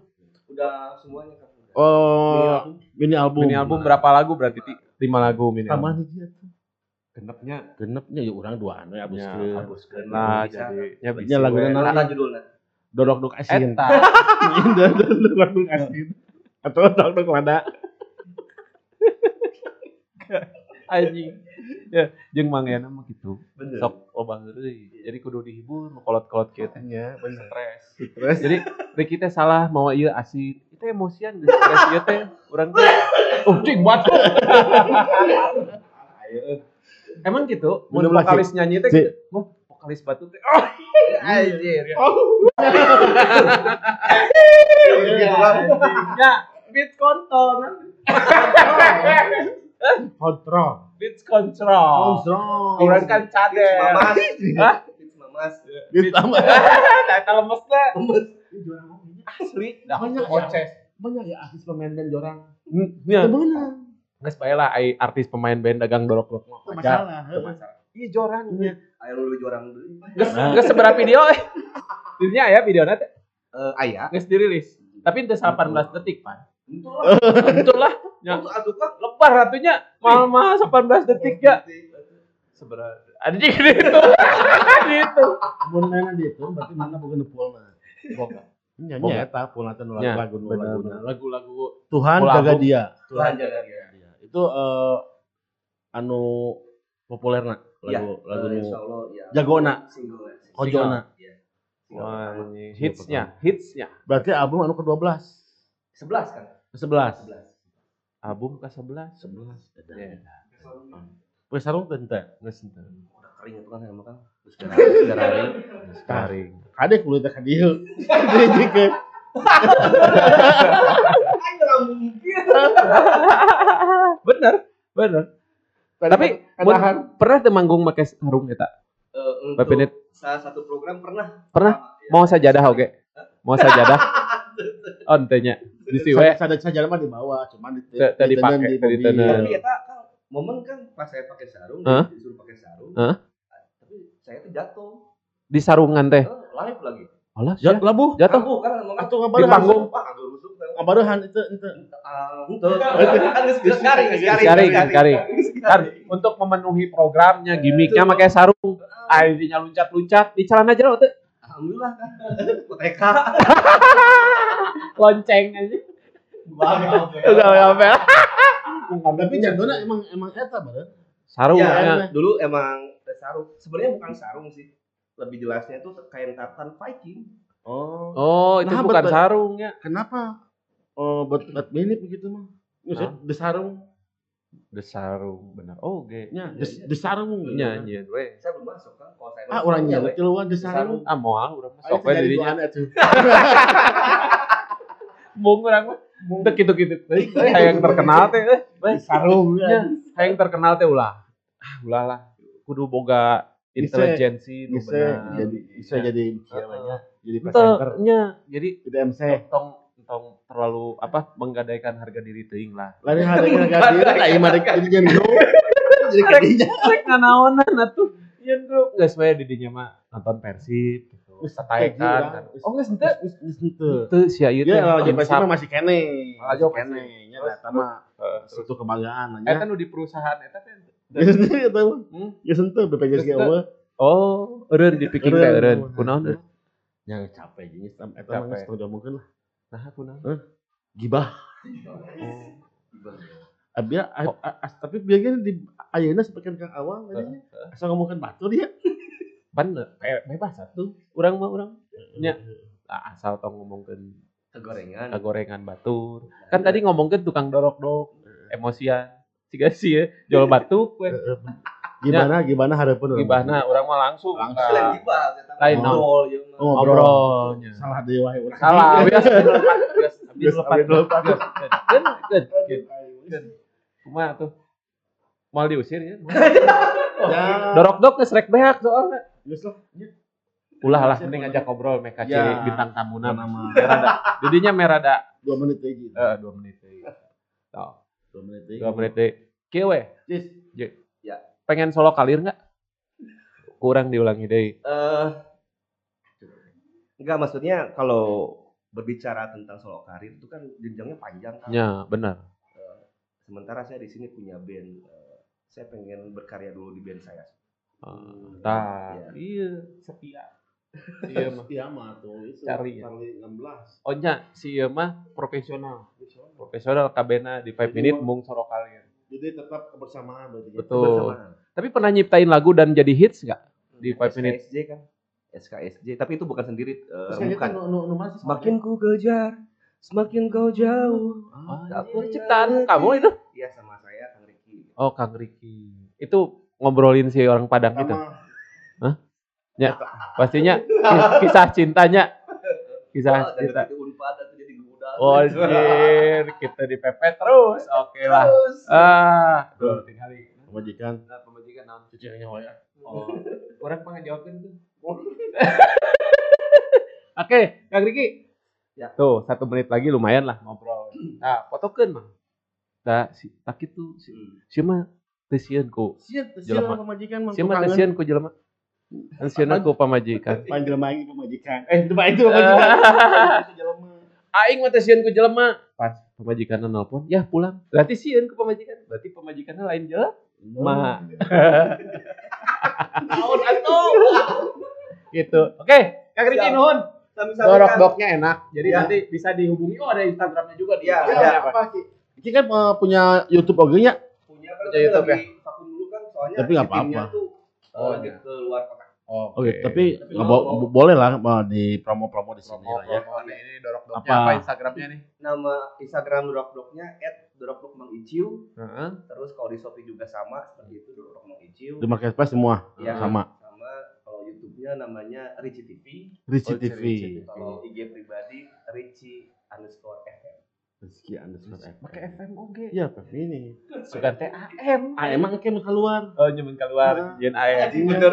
Udah semuanya kan. udah. Oh mini album. Mini album berapa lagu berarti? Ti? Lima lagu mini Tambah album. nih dia tuh. Genepnya Genepnya ya orang dua anu ya ya, abuskeun. Hapuskeun. nah jadi ya bisa. Ya, lagunya? Apa judulnya? Dodok dok asin. Eta. Dodok dok asin. Atau dodok dok lada. Anjing. Ya, jeung manggena mah gitu. Bener. Sok loba heureuy. Jadi kudu dihibur, kolot-kolot kieu teh. Ya bener. Stres. Terus Jadi teh salah mau ieu asin. Itu emosian geus stres ieu teh. Urang teh oh cing batuk. Emang gitu, lagi. vokalis nyanyi teh Si- gitu. Wah, vokalis batuk teh. Oh, anjir. Ya, ya beat kontrol. kontrol. Beat control. Kontrol. Orang kan cadel. Mamas. Hah? Mamas. Ditambah. Nah, kalau lemes teh asli dah Banyak ya. oces. Banyak ya artis pemain band jorang. Ya, Bener. geus bae lah ai artis pemain band dagang dorok-dorok masalah. Masalah. Iya jorang. Iya. Ayo lu jorang dulu. Geus Nah. geus seberapa video eh. Dirinya aya videona teh Eh, aya. geus dirilis. Tapi itu 18 detik, Pan. Itu lah. Betul lah. Ya. Lebar ratunya mal-mal 18 detik ya. Seberapa? Ada gitu. gitu. Mun mainan di itu berarti mana bukan nepulna. Boga. Nyanyi Boga. eta pun lagu Ya, lagu bener. laguna. Lagu-lagu Tuhan jaga dia. Tuhan jaga dia. Iya. Itu eh, anu populerna Iya, lagu lagu eh, nu insya Allah ya. Jagona. Single ya. Kojona. Iya. Single Wah, pertama. ini hitsnya, hitsnya. Berarti album anu ke-12. 11 kan? Ke-11. 11. Album ke-11. 11. Ya, Poe sarung teh teh. geus henteu. Udah kering itu kan emang kan. Terus gara gara Geus Garing. Kade kulit teh ka dieu. Dijikeun. Bener, bener. Tapi kadahan pernah teu manggung make sarung eta? Eh, untuk salah satu program pernah Pernah? Ya. mau sajadah oge. Mau sajadah. Oh, ente nya. Di si we. sadar saja mah di bawah, cuman di teu dipake, teu diteuneun. tapi ya kan momen kan pas saya pakai sarung disuruh pakai sarung tapi saya tuh jatuh Di sarungan teh. Eh, live lagi Alah, Jat sia. labuh. jatuh. Kan ngomong Atuh Di ngabarehan. panggung. Rusuk kan. Ngabarehan itu itu. Ah. Kan geus garing, geus garing, Garing, geus garing. geus Kan untuk memenuhi programnya, gimmicknya pakai sarung. Akhirnya loncat-loncat di celana jero teh. Alhamdulillah kan. TK. Lonceng aja. Enggak apa Tapi jadona emang emang eta bareng. Sarungnya. Ya, dulu emang sarung. Sebenarnya bukan sarung sih. Lebih jelasnya itu kain tartan Viking. Oh. Oh, itu Nah, bukan betul. sarungnya. Kenapa? Oh, buat buat minip begitu mah. Maksud desarung The sarung, benar. Oh, oke. nya des, iya. desarung. Nyanyian we. Saya belum masuk kan. Kalau saya Ah, masuk, orangnya ya, keluar desarung. Ah, moal urang sok we jadi dirinya. Mung urang mah. Kitu-kitu. Teh hayang terkenal teh. eh. We, Sarung Nya, ya. hayang terkenal teh ulah. Ah, ulah lah. Kudu boga. Intelijensi Bisa benar. jadi bisa jadi namanya jadi Ente, presenter jadi jadi MC. tong tong terlalu apa menggadaikan harga diri teuing lah. Lain hari ini enggak dia lah ieu mah jadi gendro. Jadi kadinya. Rek nganaonan atuh. Yen bro, geus we di dinya mah nonton Persib gitu. Sataekan. kayak kan. gitu, Oh geus henteu. Geus geus henteu. Teu sia ieu teh. jadi presiden mah masih kene. Masih kene. Nya eta mah suatu kebanggaan eta nya. nu di perusahaan eta teh. Geus henteu eta mah. Hmm? Geus henteu BPJS Geus ge eueuh. Oh, eureun dipikir teh eureun. Kunaon teh? Yang capek jadi eta mah Capek. geus tong diomongkeun lah. Nah, kunaon? Gibah. Oh. Abia a- a- as- tapi biasanya di ayeuna sampaikan Kang Awang tadinya. Asal ngomongkeun batu dia. Bener, kayak bebas atuh. Urang mah urang. Nya. Ah, asal tong ngomongkeun kegorengan. kagorengan batur. Kan tadi ngomongkeun tukang dorok-dorok, emosian. Siga sih ya, jual batuk we. Gimana gimana hareupeun urang? Gibahna urang mah langsung. Langsung. Lain Lain, ngobrol, mah. Oh, ngobrolnya. Salah deui wae urang. Salah, bias lepat, bias Geus lepat, abdi lepat. geus. Geus, geus, geus. Kumaha tuh? Mal diusir ya? Ya. Dorok-dok geus rek beak soalnya. Geus lah. Ulah lah, mending ngajak ngobrol mereka Ya. bintang tamuna. Nama Merada. Didinya merada. 2 menit lagi. Eh, dua menit deui. Tuh, 2 menit dua menit deui. Kieu we, Cis. pengen solo kalir nggak? Kurang diulangi deh. Eh, enggak maksudnya kalau berbicara tentang solo karir itu kan jenjangnya panjang kan. Ya, benar. Sementara saya di sini punya band. eh, saya pengen berkarya dulu di band saya. Uh, Iya. iya, setia. Iya mah. Setia mah tuh itu. Cari ya. Charlie 16. Oh nya, si ieu mah profesional. Profesional kabena di 5 Jadi minute mung solo kalir. Jadi tetap kebersamaan berarti. ya. Betul. Bersamaan. Tapi pernah nyiptain lagu dan jadi hits nggak? Di five minute. SKSJ kan. SKSJ, tapi itu bukan sendiri. gitu bukan. nu nu nu mana sih? Semakin ku kejar, semakin kau jauh. Tak itu percaya ciptaan lagi. kamu itu? Iya sama saya Kang Riki. Oh, Kang Riki. Itu ngobrolin si orang Padang itu. Pertama, Pastinya ki- kisah cintanya. Kisah Oh, dari cinta. gudang. Oh, anjir, kita dipepet terus. Oke lah. Ah, dua tinggali. pemajikan Nah, pemajikan naon? cuciannya wae. Oh, orang pengen jawabin tuh. Oke, Kang Riki. Ya. Tuh, satu menit lagi lumayan lah ngobrol. Nah, fotokeun mah. Da si tak itu si, si mah teu sieun ku. Jelema. sian pemajikan mah. Si mah teu sieun ku jelema. Teu sieun ku pamajikan. Panjelema lagi pemajikan. Eh, itu mah itu pemajikan. Itu jelema. Aing mah teu sieun ku jelema. Pas pemajikanna nelpon, ya pulang. Berarti sieun ku pamajikan. Berarti pamajikanna lain jelema. Ma. Naon atuh? gitu. Oke, Kang Riki nuhun. Nah, misalkan Dorok doknya enak. Jadi Iya. nanti bisa dihubungi. Oh ada Instagramnya juga di. Iya, Instagramnya ada. apa? sih? Ini kan eh, punya YouTube oke nya. punya kan Kerja YouTube dulu kan soalnya Tapi nggak apa-apa. Oh, iya. ke luar kota. Oh, Oke, tapi Tapi nggak mau- bo- boleh lah di promo-promo di sini promo, lah ya. promo ini dorok doknya Apa? apa? Instagramnya nih? Nama Instagram Dropbox-nya @dropbox_mangiciu. Heeh. Terus kalau di Shopee juga sama seperti itu Dropbox_mangiciu. Di marketplace semua Ya, sama. Sama kalau YouTube-nya namanya Ricci TV. Ricci Oh, TV. Ricci TV. Kalau IG pribadi Ricci underscore FM. Rezeki underscore FM. Pakai FM oke. Iya, Pak ini. Suka TAM. Ah, emang kan keluar. Oh, nyemen keluar. Jen AM. Bener.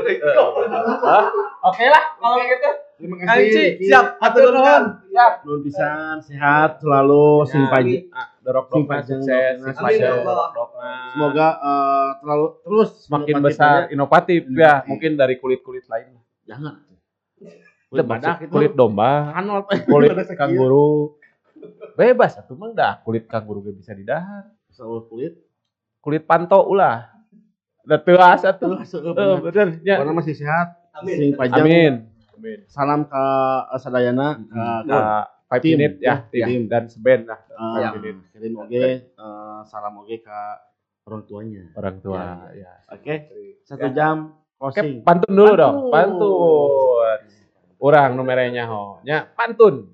Oke lah kalau gitu. Terima Anci, Riki. siap. Atur nuhun. Siap. Nuhun pisan, sehat selalu, sing Ya, pagi. Ah, Dorok Sing sukses. Sing. Semoga eh, terlalu terus semakin besar, inovatif ya. Mungkin dari kulit-kulit lain. Jangan. Kulit badak kulit domba, kulit kanguru. Bebas atuh mah dah. Kulit kanguru ge bisa didahar. Soal kulit. Kulit panto ulah. Da teuas atuh. Tuh, Eh, bener. bener nya. Warna masih sehat. Amin. Sing panjang. Amin. Amin. Salam ke eh, sadayana ke Nah, Five Tim. minute ya, Ya, tim dan seben lah eh, Five minute. kirim oge eh, salam oge ke orang tuanya. orang tua ya. Oke, satu jam Oke, pantun dulu Pantun. dong, pantun. Orang numerenya ho. Nya pantun.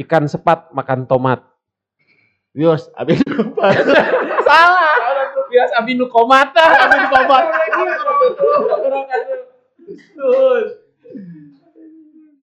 Ikan sepat makan tomat. Wios, abis lupa. Salah. Biasa abinu komata. Abinu komat.